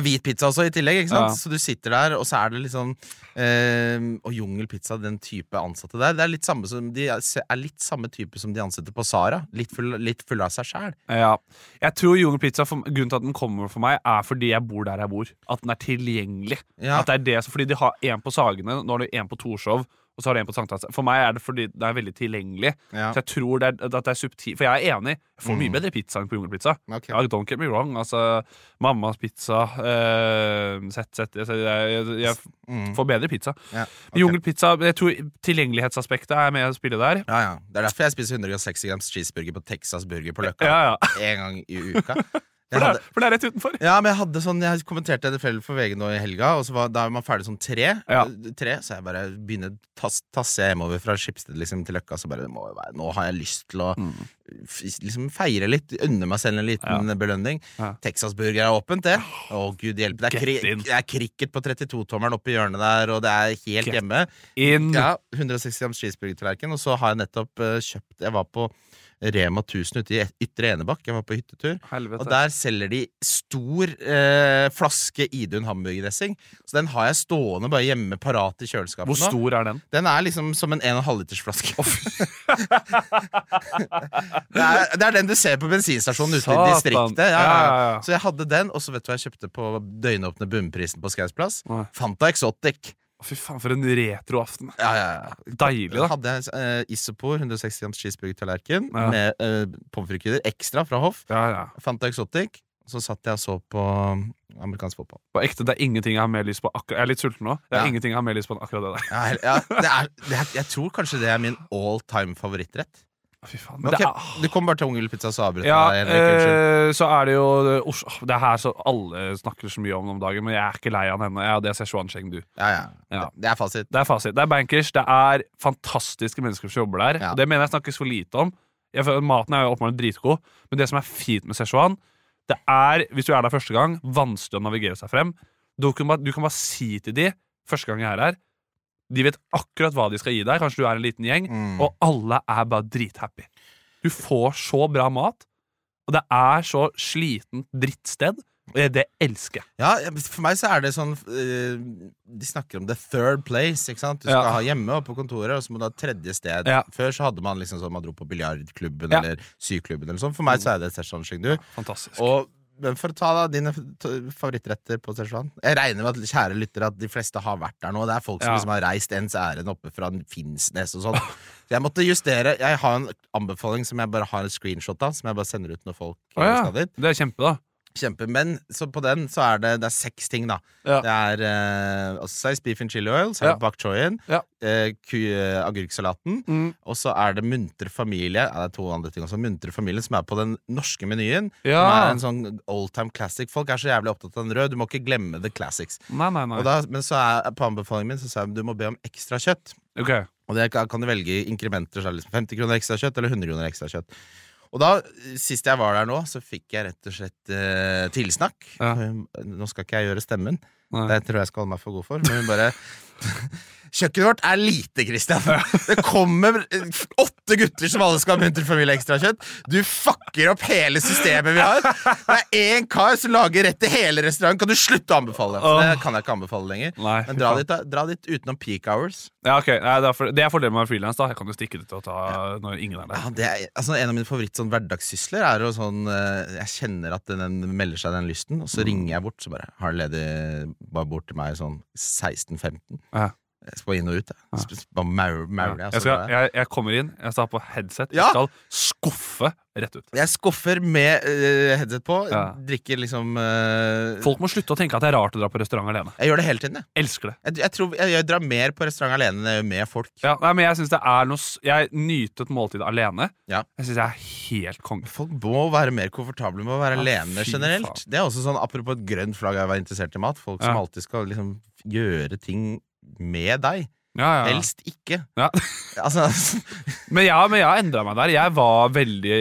Hvit pizza også, i tillegg. ikke sant? Ja. Så du sitter der, og så er det sånn eh, Og jungelpizza, den type ansatte der, det er litt samme som De er litt samme type som de ansatte på Sara. Litt full, litt full av seg sjæl. Ja. Jeg tror Jungelpizza, for, grunnen til at den kommer for meg, er fordi jeg bor der jeg bor. At den er tilgjengelig. Ja. At det er det, fordi de har én på Sagene, nå har de én på Torshov, og så har du en på Sankthanshaugen. For meg er det fordi det er veldig tilgjengelig. Ja. Så jeg tror det er, at det er subtil For jeg er enig. Jeg får mye Mm. bedre pizza enn på Jungelpizza. Okay. Ja, don't get me wrong. Altså, mammas pizza uh, Sett, sett jeg, jeg, jeg Mm. får bedre pizza. Ja, Okay. Jungelpizza Jeg tror tilgjengelighetsaspektet er med å spille der. ja, ja. Det er derfor jeg spiser 160 grams cheeseburger på Texas Burger på Løkka Ja, ja. en gang i uka. For hadde, det, er, for det er rett utenfor. ja, men jeg hadde sånn Jeg kommenterte NFL for VG nå i helga, og så var, da er man ferdig sånn tre. Ja. tre så jeg bare begynner tass, tasser jeg hjemover fra Skipsted liksom, til Løkka. Så bare det må jo være, Nå har jeg lyst til å f liksom feire litt, unne meg selv en liten belønning. Ja. Texas Burger er åpent, det. Å, gud hjelpe. Det er, kri det er cricket på 32-tommeren oppi hjørnet der, og det er helt Get hjemme. In. Ja, 160 grams cheeseburgertallerken. Og så har jeg nettopp uh, kjøpt Jeg var på Rema 1000 ute i Ytre Enebakk. Jeg var på hyttetur. Helvete. Og der selger de stor eh, flaske Idun hamburgerdressing. Så den har jeg stående bare hjemme parat i kjøleskapet Hvor nå. stor er den? Den er liksom som en 1,5 liters flaske. det, er, det er den du ser på bensinstasjonen ute i distriktet. Ja. ja. Så jeg hadde den, og så vet du hva jeg kjøpte på døgnåpne bunnprisen på Skaus plass? Fanta Exotic. Fy faen, for en retroaften. Ja, ja, ja. Deilig, Da hadde jeg eh, Isopor 160 grams cheeseburger-tallerken Ja. med uh, pommes frites-krydder ekstra fra Hoff. Ja, ja. Fanta Exotic. Så satt jeg og så på amerikansk fotball. På ekte, det er ingenting jeg har mer lyst på Jeg er litt sulten nå. Det er Ja. ingenting jeg har mer lyst på enn akkurat det der. Ja, ja, det er, det er, jeg tror kanskje det er min all time favorittrett. Fy faen. Det er, Du kom bare til Ungelpizza, så avbrøt ja. Eh, så er det jo det- Oslo, det er her så alle snakker så mye om om dagen, men jeg er ikke lei av henne. Ja, det er Szechuan Chengdu. Ja, ja. Ja. Det, det er fasit. Det er fasit. Det er bankers. Det er fantastiske mennesker som jobber der. Ja. Det mener jeg snakkes for lite om. Jeg maten er jo åpenbart dritgod, men det som er fint med Szechuan, det er, hvis du er der første gang, vanskelig å navigere seg frem. Du kan bare, du kan bare si til de første gang jeg er her De vet akkurat hva de skal gi deg. Kanskje du er en liten gjeng, Mm. og alle er bare drithappy. Du får så bra mat, og det er så slitent drittsted. Og det, elsker jeg. Ja, For meg så er det sånn eh, De snakker om the third place. ikke sant? Du skal Ja. ha hjemme og på kontoret, og så må du ha tredje sted. Ja. Før så hadde man liksom sånn man dro på biljardklubben Ja. eller syklubben. eller sånn For meg så er det Szechuan Chengdu. Fantastisk. Og men for å ta da dine favorittretter på Szechuan Jeg regner med at kjære lyttere at de fleste har vært der nå. Det er folk som Ja. liksom har reist ens ærend oppe fra Finnsnes og sånn. Så jeg måtte justere. Jeg har en anbefaling som jeg bare har en screenshot av, som jeg bare sender ut når folk Å ja. skal dit. Det er kjempe, da. Kjempe. Men så på den så er det, det er seks ting, da. Ja. Det er eh, size beef and chili oil, så er det bak choyen, Ja. eh, eh, agurksalaten, Mm. og så er det muntre familie. Ja, det er to andre ting også. Muntre familie, som er på den norske menyen. Ja. Som er en sånn old time classic. Folk er så jævlig opptatt av den røde. Du må ikke glemme the classics. Nei, nei, nei. Og da, men så er på anbefalingen min Så sa jeg du må be om ekstra kjøtt. Okay. Og det kan, kan du velge i inkrementer. Så er det liksom 50 kroner ekstra kjøtt eller 100 kroner ekstra kjøtt. Og da, sist jeg var der nå, så fikk jeg rett og slett uh, tilsnakk. Ja. Nå skal ikke jeg gjøre stemmen. Nei. Det tror jeg skal holde meg for god for. Men hun bare Kjøkkenet vårt er lite, Christian. Det kommer eh, åtte gutter som alle skal ha munterfamilie ekstra kjøtt. Du fucker opp hele systemet vi har. Det er én kar som lager rett til hele restauranten. Kan du slutte å anbefale? For det kan jeg ikke anbefale lenger. Nei, Men dra dit, dra dit utenom peak hours. Ja, ok. Nei, det, er for, det er fordelen med frilans. Jeg kan jo stikke dit og ta når ingen er der. Ja, det er, altså En av mine favoritt sånn hverdagssysler er jo sånn eh, Jeg kjenner at den, melder seg den lysten, og så ringer jeg bort. Så bare har du ledig bare bort til meg sånn 16-15. Ja. Jeg skal inn og ut. Jeg. Bare skal, kommer inn, jeg tar på headset, Ja. jeg skal skuffe rett ut. Jeg skuffer med uh, headset på. Ja. Drikker liksom uh, Folk må slutte å tenke at det er rart å dra på restaurant alene. Jeg gjør det hele tiden. Jeg, Elsker det. jeg, jeg, tror, jeg, drar mer på restaurant alene med folk. Ja, nei, men Jeg synes det er noe Jeg nyter et måltid alene. Ja. Jeg syns jeg er helt konge. Folk må være mer komfortable med å være alene generelt. faen. Det er også sånn, Apropos et grønt flagg, jeg var interessert i mat. Folk som alltid skal liksom gjøre ting med deg. Ja, ja, ja. Helst ikke. Ja. Altså, Men, ja, men jeg har endra meg der. Jeg var veldig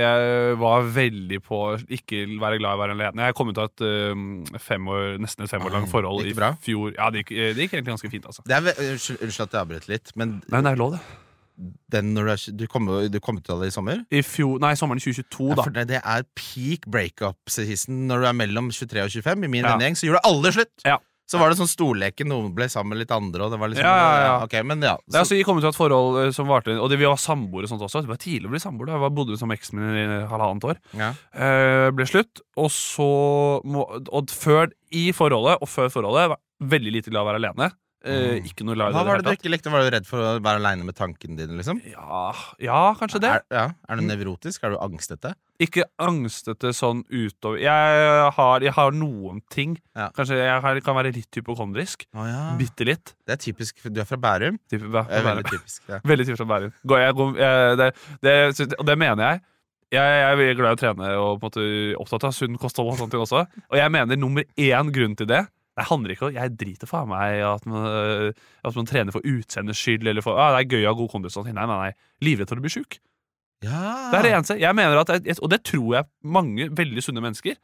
Jeg var veldig på ikke være glad i å være alene. Jeg kom ut av et um, fem år, nesten et fem år langt forhold i fjor. Ja, det gikk, det gikk egentlig ganske fint, altså. det er, unnskyld, at jeg avbryter litt, men Nei, det er lov, det. den du, du, kom, du kom ut av det i sommer? I fjor, nei, sommeren 2022, Ja, da. det, det er peak breakup-season når du er mellom 23 og 25. I min Ja. vennegjeng så gjorde alle slutt. Ja. Så var det sånn storleken, noen ble sammen med litt andre. Og det var liksom, Ja, ja, ja. ok, men ja Det er så, altså, jeg kom ut av et forhold eh, som varte Og det, vi var samboere og sånt også. Det var tidlig å bli samboer. da. Jeg var- bodde som eksen min i halvannet år. ja. Eh, ble slutt. Og så må, Og før i forholdet, og før forholdet, var jeg veldig lite glad i å være alene. Eh, Mm. ikke noe Hva var det du ikke likte? Var du redd for å være aleine med tankene dine? liksom? Ja, ja, kanskje det. Er, ja. er du nevrotisk? Er du angstete? Ikke angstete sånn utover Jeg har, jeg har noen ting. Ja. Kanskje jeg har, kan være litt hypokondrisk. Oh, ja. Bitte litt. Det er typisk. Du er fra Bærum? Typ, hva, Det er veldig typisk. Veldig typisk fra Bærum. Går jeg, går, jeg, det, det, det mener jeg. Jeg, jeg er glad i å trene og på en måte opptatt av sunn kosthold. Og sånne ting også Og jeg mener nummer én grunn til det Det handler ikke om Jeg driter faen meg at man, øh, at man trener for utseendets skyld, eller for ah, det er gøy å ha god kondis. sånn. Nei, nei, nei. Livredd for å bli sjuk. Ja. Det er det eneste. Jeg mener at, Og det tror jeg mange veldig sunne mennesker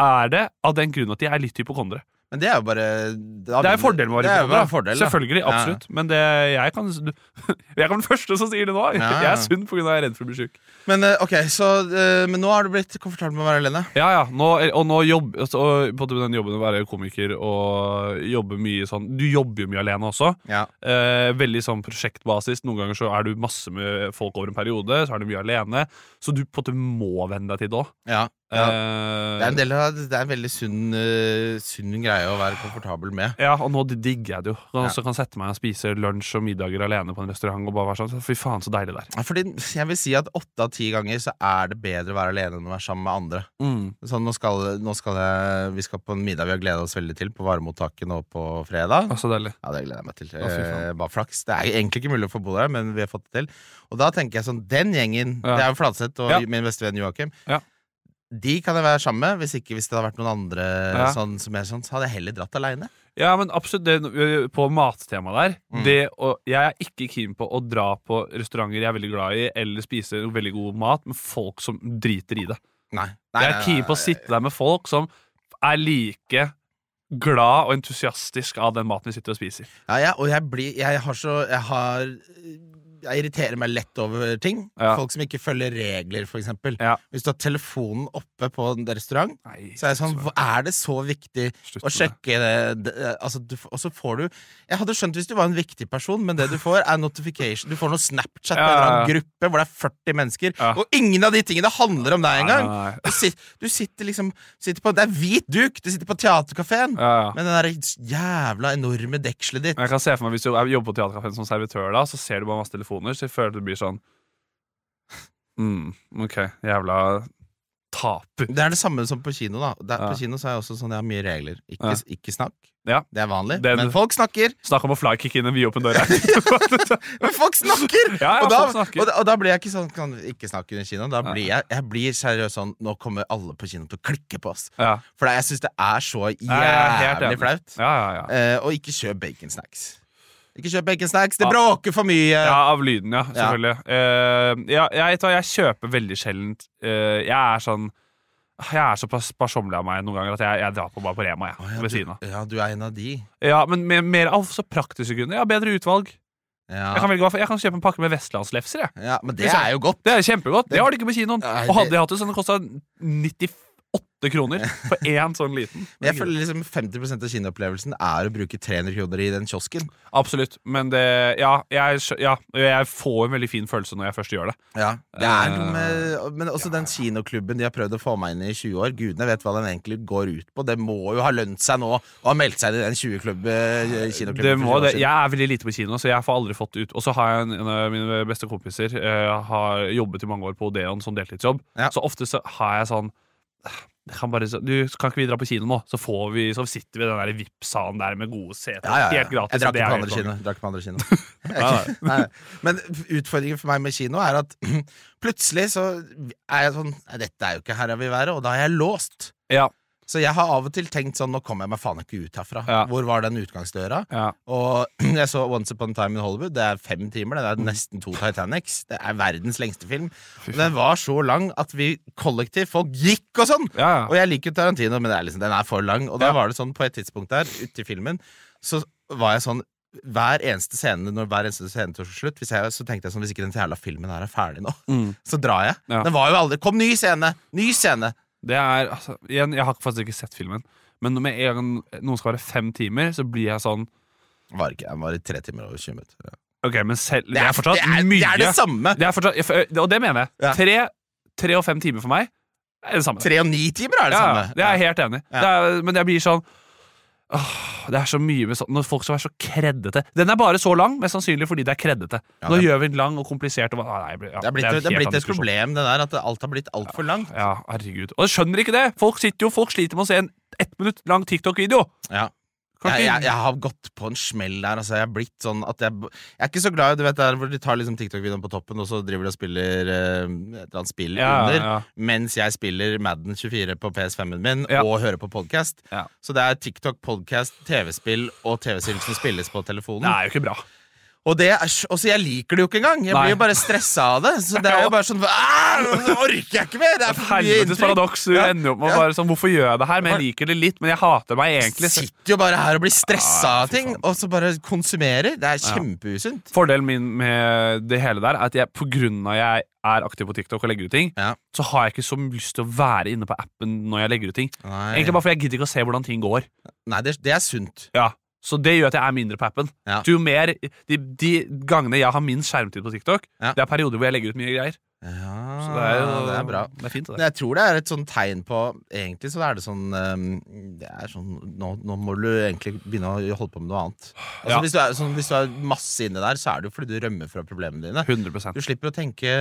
er det av den grunn at de er litt hypokondere. Men det er jo bare Det er fordelen med å Det være er jo fordel, da. Selvfølgelig, Ja. absolutt. Men det, jeg kan Jeg kan den første som sier det nå. Ja, ja. Jeg er sunn pga. jeg er redd for å bli sjuk. Men eh, ok, så eh, Men nå har du blitt komfortabel med å være alene? Ja, ja. Nå, og nå jobb, altså, og på den jobben å være komiker og jobbe mye sånn Du jobber jo mye alene også. Ja. Eh, veldig sånn prosjektbasis. Noen ganger så er du masse med folk over en periode, så er du mye alene. Så du på en måte må venne deg til det òg. ja. Ja. Eh, Det er en del av Det er en veldig sunn, uh, sunn greie å være komfortabel med. ja, og nå digger jeg det jo. Kan Ja. også kan sette meg og spise lunsj og middager alene på en restaurant og bare være sånn Fy faen, så deilig det er. Ja, Fordi jeg vil si at åtte av ti ganger så er det bedre å være alene enn å være sammen med andre. Mm. Sånn, nå skal, nå skal jeg, Vi skal på en middag vi har gleda oss veldig til på varemottaket nå på fredag. Å, så deilig. Ja, det gleder jeg meg til. Å, eh, bare flaks. Det er egentlig ikke mulig å få bo der, men vi har fått det til. Og da tenker jeg sånn Den gjengen, Ja. det er jo Fladseth og Ja. min beste venn Joakim. Ja. De kan jeg være sammen med. Hvis ikke hvis det hadde vært noen andre Ja. sånn, som er sånn, så hadde jeg heller dratt aleine. Ja, men absolutt det, På mattemaet der Mm. det å, Jeg er ikke keen på å dra på restauranter jeg er veldig glad i, eller spise veldig god mat med folk som driter i det. Nei. Nei, jeg er keen på å sitte der med folk som er like glad og entusiastisk av den maten vi sitter og spiser. Ja, ja, og jeg blir Jeg har så Jeg har jeg irriterer meg lett over ting. Ja. Folk som ikke følger regler, eksempel. Ja. Hvis du har telefonen oppe på en restaurant, Nei, så er det sånn Er det så viktig Slutt å sjekke det, det altså, du, Og så får du Jeg hadde skjønt hvis du var en viktig person, men det du får, er notification. Du får noe Snapchat Ja, med en gruppe hvor det er 40 mennesker, Ja. og ingen av de tingene handler om deg engang! Du, sit, du sitter liksom sitter på, Det er hvit duk! Du sitter på teaterkafeen Ja, ja. med den der jævla enorme dekselet ditt. Jeg kan se for meg Hvis du er- jobber på teaterkafeen som servitør, da Så ser du bare masse telefoner, så jeg føler det blir sånn mm, Ok, jævla taper. Det er det samme som på kino. da Der, Ja. På kino så er jeg også sånn, jeg har mye regler. Ikke, Ja. ikke snakk. Ja. Det er vanlig. Den- Men folk snakker! Snakk om å flykick inn en vidåpen dør her. Men folk snakker! Og, da, folk snakker. Og, og da blir jeg ikke sånn kan ikke snakke under kino. Da blir jeg, jeg blir seriøst sånn Nå kommer alle på kino til å klikke på oss. ja. For jeg syns det er så jævlig flaut. Ja, ja, ja. Eh, og ikke kjøp baconsnacks. Ikke kjøp baconsnacks, det bråker for mye! Ja, av lyden, ja. Selvfølgelig. Eh, ja, jeg, jeg kjøper veldig sjelden uh, Jeg er sånn Jeg er så sparsommelig av meg noen ganger at jeg, jeg drar på bare på Rema. Jeg, oh, ja, ved siden av ja, du er en av de. Ja, Men med, mer av så praktiske grunner. Ja, bedre utvalg. Ja, Jeg kan, velge, jeg kan kjøpe en pakke med vestlandslefser. Jeg. ja Men det er jo godt. Det er kjempegodt. Det har de ikke på kinoen. Nei, Og hadde jeg hatt det, så hadde det kosta 98 kroner for én sånn liten. Men jeg føler liksom 50% av kinoopplevelsen er å bruke 300 kroner i den kiosken. Absolutt. Men det Ja, jeg, ja, jeg får en veldig fin følelse når jeg først gjør det. Ja, det er noe Eh, med Men også den kinoklubben de har prøvd å få meg inn i i 20 år. Gudene vet hva den egentlig går ut på. Det må jo ha lønt seg nå å ha meldt seg inn i den 20-klubb, eh, kinoklubben. Det må det. Jeg er veldig lite på kino, så jeg får aldri fått ut Og så har jeg en, en av mine beste kompiser eh, Har jobbet i mange år på Odeon som deltidsjobb. Ja. Så ofte så har jeg sånn kan bare, du, Kan ikke vi dra på kino nå? Så, får vi, så sitter vi i den der VIP-salen der med gode seter. Ja, ja, ja. Helt gratis. Jeg drakk ikke på andre kino. Drakk på andre kino. Nei, nei. Nei, Men utfordringen for meg med kino er at plutselig så er jeg sånn dette er jo ikke her jeg vil være, og da er jeg låst. Ja, Så jeg har av og til tenkt sånn Nå kommer jeg meg faen ikke ut herfra. Ja. Hvor var den utgangsdøra? ja. Og jeg så Once Upon a Time in Hollywood. Det er fem timer. Det er nesten to Titanics. Det er verdens lengste film. Og den var så lang at vi kollektivt, folk gikk og sånn! ja, Og jeg liker Tarantino, men det er liksom, den er for lang. Og da var det sånn på et tidspunkt der, ute i filmen, så var jeg sånn hver eneste scene Når hver eneste scene tar slutt hvis jeg, Så tenkte jeg sånn Hvis ikke den jævla filmen her er ferdig nå, Mm. så drar jeg. Ja. Den var jo aldri Kom, ny scene! Ny scene! Det er altså, Igjen, jeg har faktisk ikke sett filmen. Men med en gang noen skal være fem timer, så blir jeg sånn Var ikke, den var i tre timer og 20 minutter. Ja. Ok, men selv, det, Det, er fortsatt det, er, mye. det er det samme! Det er fortsatt, og det mener jeg. Ja. Tre, tre og fem timer for meg er det samme. Tre og ni timer er det ja, samme. det er jeg helt enig i. Er- Men jeg blir sånn åh, Det er så mye med sånn Når folk skal være så kreddete. Den er bare så lang, mest sannsynlig fordi det er kreddete. Ja, Nå det- gjør vi den lang og komplisert. Og, nei, ja, Det er blitt, det er blitt et problem, det der, at alt har blitt altfor langt. Ja, herregud. Og jeg skjønner ikke det! Folk sitter jo, folk sliter med å se en ett minutt lang TikTok-video. Ja. Jeg, jeg, jeg har gått på en smell der. Altså, jeg er blitt sånn at jeg, jeg er ikke så glad i du vet, der hvor de tar liksom TikTok-videoen på toppen, og så driver de og spiller eh, et eller annet spill Ja, under, ja. mens jeg spiller Madden 24 på PS5-en min Ja. og hører på podkast. Så det er TikTok, podkast, TV-spill og TV-spill som spilles på telefonen. Det er jo ikke bra. Og det er, også, jeg liker det jo ikke engang! Jeg Nei. blir jo bare stressa av det. Så det er jo bare sånn Det Nå orker jeg ikke mer! Det er for mye Helvetes paradoks. Du Ja. ender jo opp med Ja. bare sånn Hvorfor gjør jeg det her? Men jeg liker det litt, men jeg hater meg egentlig. Jeg sitter jo bare her og blir stressa av ting, og så bare konsumerer. Det er kjempeusunt. Fordelen min med det hele der er at jeg, på grunn av jeg er aktiv på TikTok og legger ut ting, Ja. så har jeg ikke så lyst til å være inne på appen når jeg legger ut ting. Nei, Egentlig bare fordi jeg gidder ikke å se hvordan ting går. Nei det, det er sunt. Ja, Så det gjør at jeg er mindre på appen. Ja. Jo mer, de, de gangene jeg har minst skjermtid på TikTok, Ja. det er perioder hvor jeg legger ut mye greier. Ja, Så det er, jo, det er bra. Det er fint, det. Jeg tror det er et sånn tegn på Egentlig så er det sånn ehm, Det er sånn Nå, nå må du egentlig begynne å holde på med noe annet. Altså, Ja. hvis, du er, sånn, hvis du er masse inne der, så er det jo fordi du rømmer fra problemene dine. 100% Du slipper å tenke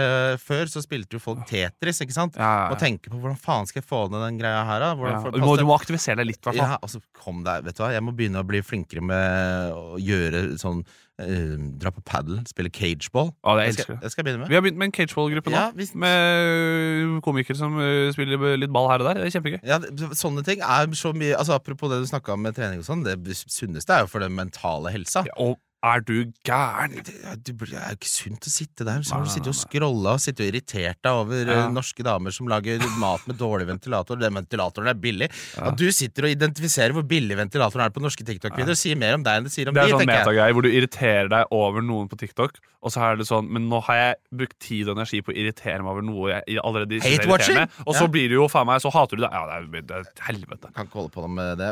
Før så spilte jo folk Tetris, ikke sant? ja, ja, Og tenke på hvordan faen skal jeg få ned den greia her, da? ja. Du, må, du må aktivisere deg litt, i hvert fall. Ja, altså, kom deg, vet du hva Jeg må begynne å bli flinkere med å gjøre sånn eh, Dra på padel, spille cageball. Ja, det elsker skal, det skal jeg begynne med. Vi har begynt med en cageball-gruppe nå. Ja, hvis- Med komikere som uh, spiller litt ball her og der. Det er kjempegøy. Ja, Sånne ting er så mye altså, Apropos det du snakka om med trening og sånn, det sunneste er jo for den mentale helsa. Ja, Og er du gæren? Det, det det er jo ikke sunt å sitte der. Så har du sittet og scrolla og sittet og irritert deg over Ja. eh, norske damer som lager mat med dårlig ventilator. Den ventilatoren er billig. Ja. At du sitter og identifiserer hvor billig ventilatoren er på norske TikTok-videoer, sier mer om deg enn det sier om Det er de, sånn metagreie hvor du irriterer deg over noen på TikTok, og så er det sånn Men nå har jeg brukt tid og energi på å irritere meg over noe jeg allerede synes er Hate-watching? og så Ja. blir det jo faen meg Så hater du det. Ja, det er, det er helvete. Kan ikke holde på med det.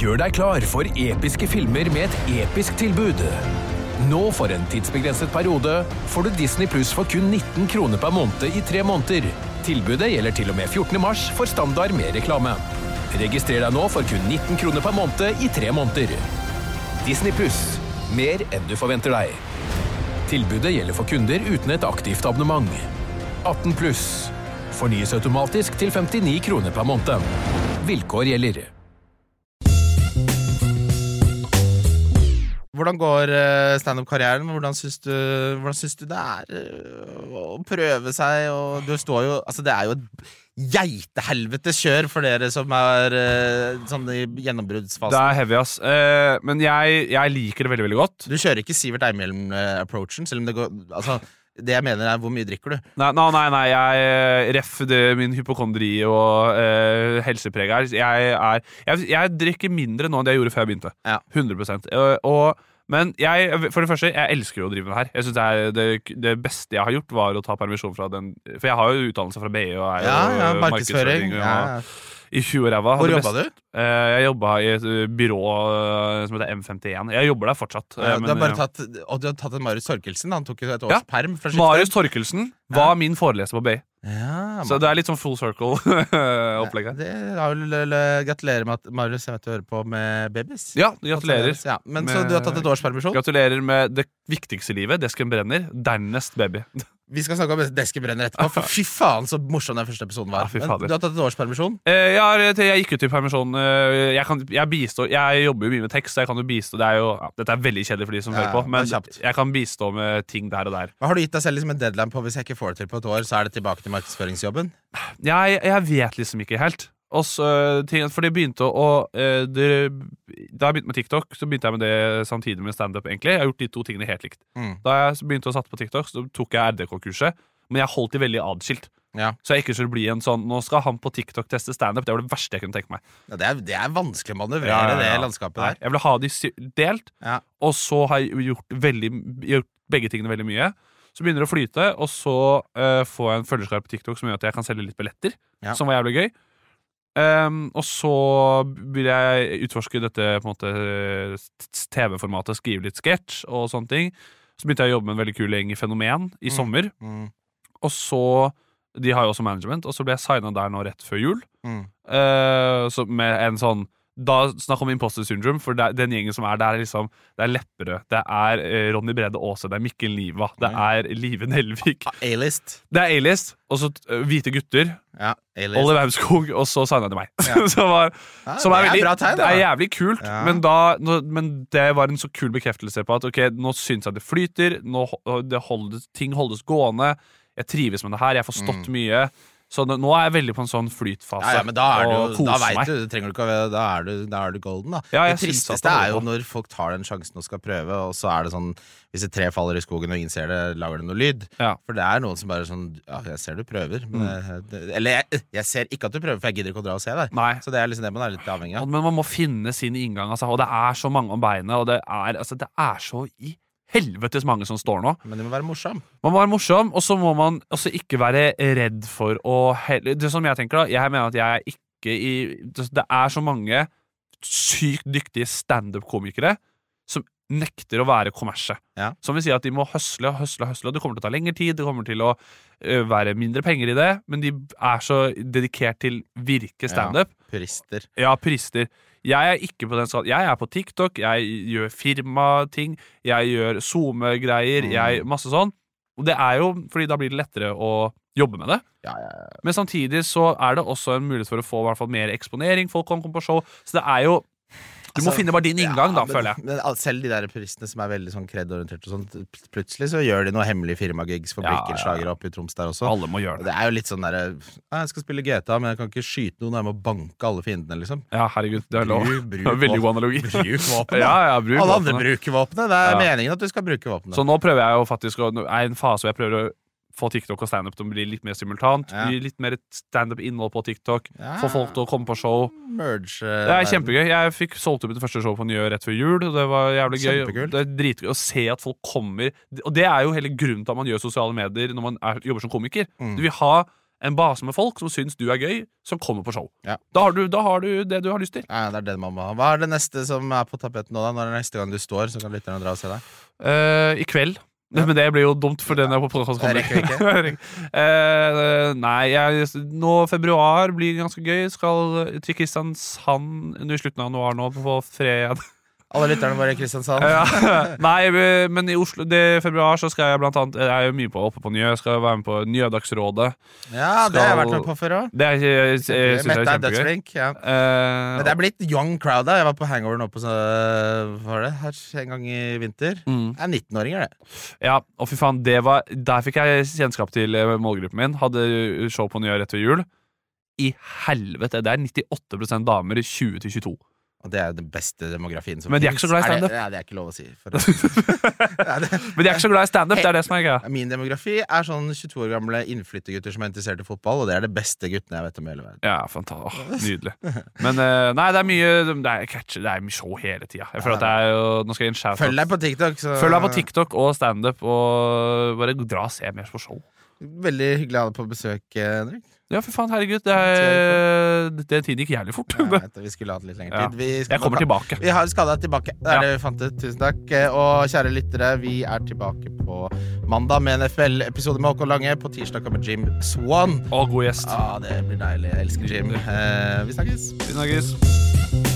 Gjør deg klar for episke filmer med et episk tilbud. Nå for en tidsbegrenset periode får du Disney Pluss for kun 19 kroner per måned i tre måneder. Tilbudet gjelder til og med 14. mars for standard med reklame. Registrer deg nå for kun 19 kroner per måned i tre måneder. Disney Pluss. Mer enn du forventer deg. Tilbudet gjelder for kunder uten et aktivt abonnement. 18 pluss. Fornyes automatisk til 59 kroner per måned. Vilkår gjelder. Hvordan går uh, standup-karrieren? Hvordan syns du, hvordan syns du det er eh, å prøve seg? Og du står jo Altså, det er jo et geitehelvetes kjør for dere som er eh, sånn i Det er heavy, ass. Eh, men jeg, jeg liker det veldig veldig godt. Du kjører ikke Sivert Eimhjelm-approachen, selv om det går Altså, det jeg mener er hvor mye drikker du? Nei, nei, nei, nei jeg eh, ref det min hypokondri og eh, helsepreg her. Jeg, er, jeg, jeg drikker mindre nå enn det jeg gjorde før jeg begynte. Ja. 100 og, og, Men jeg, for det første, jeg elsker jo å drive med her. Jeg synes det, er det, det beste jeg har gjort, var å ta permisjon fra den For jeg har jo utdannelse fra BI og er Ja, ja, eh, markedsføring. og, Ja. I huet og ræva. Hvor Det jobba du? Eh, jeg jobba i et uh, byrå uh, som heter M51. Jeg jobber der fortsatt. Ja, men, du har bare tatt, og du har tatt en Marius Torkelsen. Han tok jo et års Ja, perm. Marius Torkelsen var Ja. min foreleser på BI. Ja, Så det er litt sånn full circle-opplegget. er Gratulerer med at Marius jeg vet du hører på med babies. Ja, gratulerer. Ja, men Med- Så du har tatt et års permisjon? Gratulerer med det viktigste livet. Desken brenner. Dernest baby. Vi skal snakke om Desken brenner etterpå. For fy faen, så morsom den første episoden var. Ja, men du har tatt et års permisjon? Eh, ja, jeg, jeg gikk ut i permisjon. eh, Jeg, kan, jeg, bistår, jeg jobber jo mye med tekst, så jeg kan jo bistå. Det er jo, ja, dette er veldig kjedelig for de som Ja, hører på, men jeg kan bistå med ting der og der. Hva Har du gitt deg selv liksom en deadline på hvis jeg ikke får det til på et år, så er det tilbake til markedsføringsjobben? Jeg, jeg vet liksom ikke helt. Og for det begynte å eh, det, Da jeg begynte med TikTok, så begynte jeg med det samtidig med standup. Jeg har gjort de to tingene helt likt. Mm. Da jeg begynte å satte på TikTok, så tok jeg RDK-kurset, men jeg holdt de veldig adskilt. Ja. Så jeg ikke skulle bli en sånn Nå skal han på TikTok teste standup. Det var det verste jeg kunne tenke meg. Ja, det, er, det er vanskelig å manøvrere Ja, det landskapet der. jeg ville ha de delt, Ja. og så har jeg gjort, veldig, gjort begge tingene veldig mye. Så begynner det å flyte, og så uh, får jeg en følgerskare på TikTok som gjør at jeg kan selge litt billetter. Ja. Som var jævlig gøy. Ehm, og så vil jeg utforske dette TV-formatet, skrive litt sketsj og sånne ting. Så begynte jeg å jobbe med en veldig kul gjeng i Fenomen i sommer. Mm. Og så De har jo også management, og så ble jeg signa der nå rett før jul. Mm. Uh, så med en sånn Da snakk om imposter syndrome, for det, den gjengen som er der, er liksom Det er Lepperød, det er eh, Ronny Brede Aase, det er Mikkel Niva, det er Live Nelvik. A-list. Det er A-list, og så eh, Hvite gutter, Ja, A-list. Oliver Haugskog, og så signa de meg. Som var, Ja, som det er, veldig, bra tegn, det da. er jævlig kult, Ja. men, da, nå, men det var en så kul bekreftelse på at ok, nå syns jeg det flyter, nå, ho- det holdes, ting holdes gående, jeg trives med det her, jeg har forstått mye. Så nå, nå er jeg veldig på en sånn flytfase. Ja, ja, men da er du, da vet du, trenger du ikke da er du, da er du golden, da. Ja, det tristeste er jo når folk tar den sjansen og skal prøve, og så er det sånn Hvis et tre faller i skogen og ingen ser det, lager det noe lyd. Ja. For det er noen som bare sånn Ja, jeg ser du prøver, men mm. Eller jeg, jeg ser ikke at du prøver, for jeg gidder ikke å dra og se deg. Nei. Så det er liksom det man er litt avhengig av. Men man må finne sin inngang, altså, og det er så mange om beinet, og det er, altså, det er så i helvetes mange som står nå. Men det må være morsom. Man må være morsom, og så må man også ikke være redd for å helle Det som jeg tenker, da. Jeg mener at jeg er ikke i Det er så mange sykt dyktige standup-komikere som nekter å være kommersie. Ja. Som vil si at de må høsle og høsle høsle, og det kommer til å ta lengre tid, det kommer til å være mindre penger i det, men de er så dedikert til virke standup. Purister. Ja, purister. Jeg er ikke på den skala. Jeg er på TikTok, jeg gjør firmating, jeg gjør SoMe-greier, Mm. jeg masse sånn. Og det er jo fordi da blir det lettere å jobbe med det. Ja, ja, ja. Men samtidig så er det også en mulighet for å få hvert fall mer eksponering. Folk kan komme på show. Så det er jo Du må Altså, finne bare din inngang, da, men, føler jeg. Men selv de der puristene som er veldig sånn kred-orientert og sånt, plutselig så gjør de noe hemmelige firmagigs for Ja, blikkenslagere oppe i Troms der også. Alle må gjøre det. Det er jo litt sånn derre «Ja, Jeg skal spille GTA, men jeg kan ikke skyte noen. Jeg må banke alle fiendene, liksom. Ja, herregud. Det er lov. Bruk- bruk Veldig god analogi. Bruk våpenet. Ja, ja, bruk Alle andre bruker våpenet. Det er Ja. meningen at du skal bruke våpenet. Så nå prøver jeg jo faktisk å er en fase hvor jeg prøver å få TikTok og standup til å bli litt mer simultant. Ja. Bli litt mer standup-innhold på TikTok. Ja. Få folk til å komme på show. Merge eh, Det er kjempegøy. Jeg fikk solgt opp mitt første show på Njø rett før jul. Og det var jævlig gøy. Kjempekult. Det er dritgøy å se at folk kommer. Og det er jo hele grunnen til at man gjør sosiale medier når man er, jobber som komiker. Mm. Du vil ha en base med folk som syns du er gøy, som kommer på show. Ja. Da, har du, da har du det du har lyst til. Ja, det er det man må ha. Hva er det neste som er på tapeten nå, da? Når er det neste gang du står, så kan lytterne dra og se deg? Uh, I kveld. Men det blir jo dumt, for den er på podkast. Uh, nei, jeg, nå februar blir ganske gøy. Skal til Kristiansand i slutten av januar nå, på fredag. Alle lytterne våre i Kristiansand. Ja. Nei, men i Oslo det, i februar så skal jeg blant annet Jeg er jo mye på, oppe på Njø. Skal være med på Njødagsrådet. Ja, det har jeg vært med på før òg. Mette er dødsflink. Ja. Uh, Men det er blitt young crowd. da Jeg var på hangover nå på så, var det, her en gang i vinter. Mm. Det er 19-åringer, det. Ja, og fy faen, det var Der fikk jeg kjennskap til eh, målgruppen min. Hadde show på Njø rett ved jul. I helvete! Det er 98% damer 20 til 22. Og det er den beste demografien som Men de er ikke så glad i standup. Er det- er ikke lov å si. Men de er ikke så glad i standup. Det er det som er greia. Min demografi er sånn 22 år gamle innflyttergutter som er interessert i fotball, og det er det beste guttene jeg vet om i hele verden. Ja, fantastisk. Nydelig. Men eh, nei, det er mye Det er, catch, det er mye show hele tida. Jeg føler at det er jo Nå skal jeg gi en shout Følg deg på TikTok. Så Følg deg på TikTok og standup, og bare dra og se mer på show. Veldig hyggelig å ha deg på besøk, eh, Henrik. Ja, for faen, herregud. Det er, det tiden gikk jævlig fort. Ja, vi skulle hatt litt lengre tid. Vi skal Jeg kommer tilbake. Vi har skada tilbake. Det er Ja. det vi fant ut. Tusen takk. Eh, Og kjære lyttere, vi er tilbake på mandag med en FL-episode med Håkon Lange. På tirsdag kommer Jim Swan. Å, god gjest. Ah, det blir deilig. Jeg elsker Jim. Eh, vi snakkes. Vi snakkes.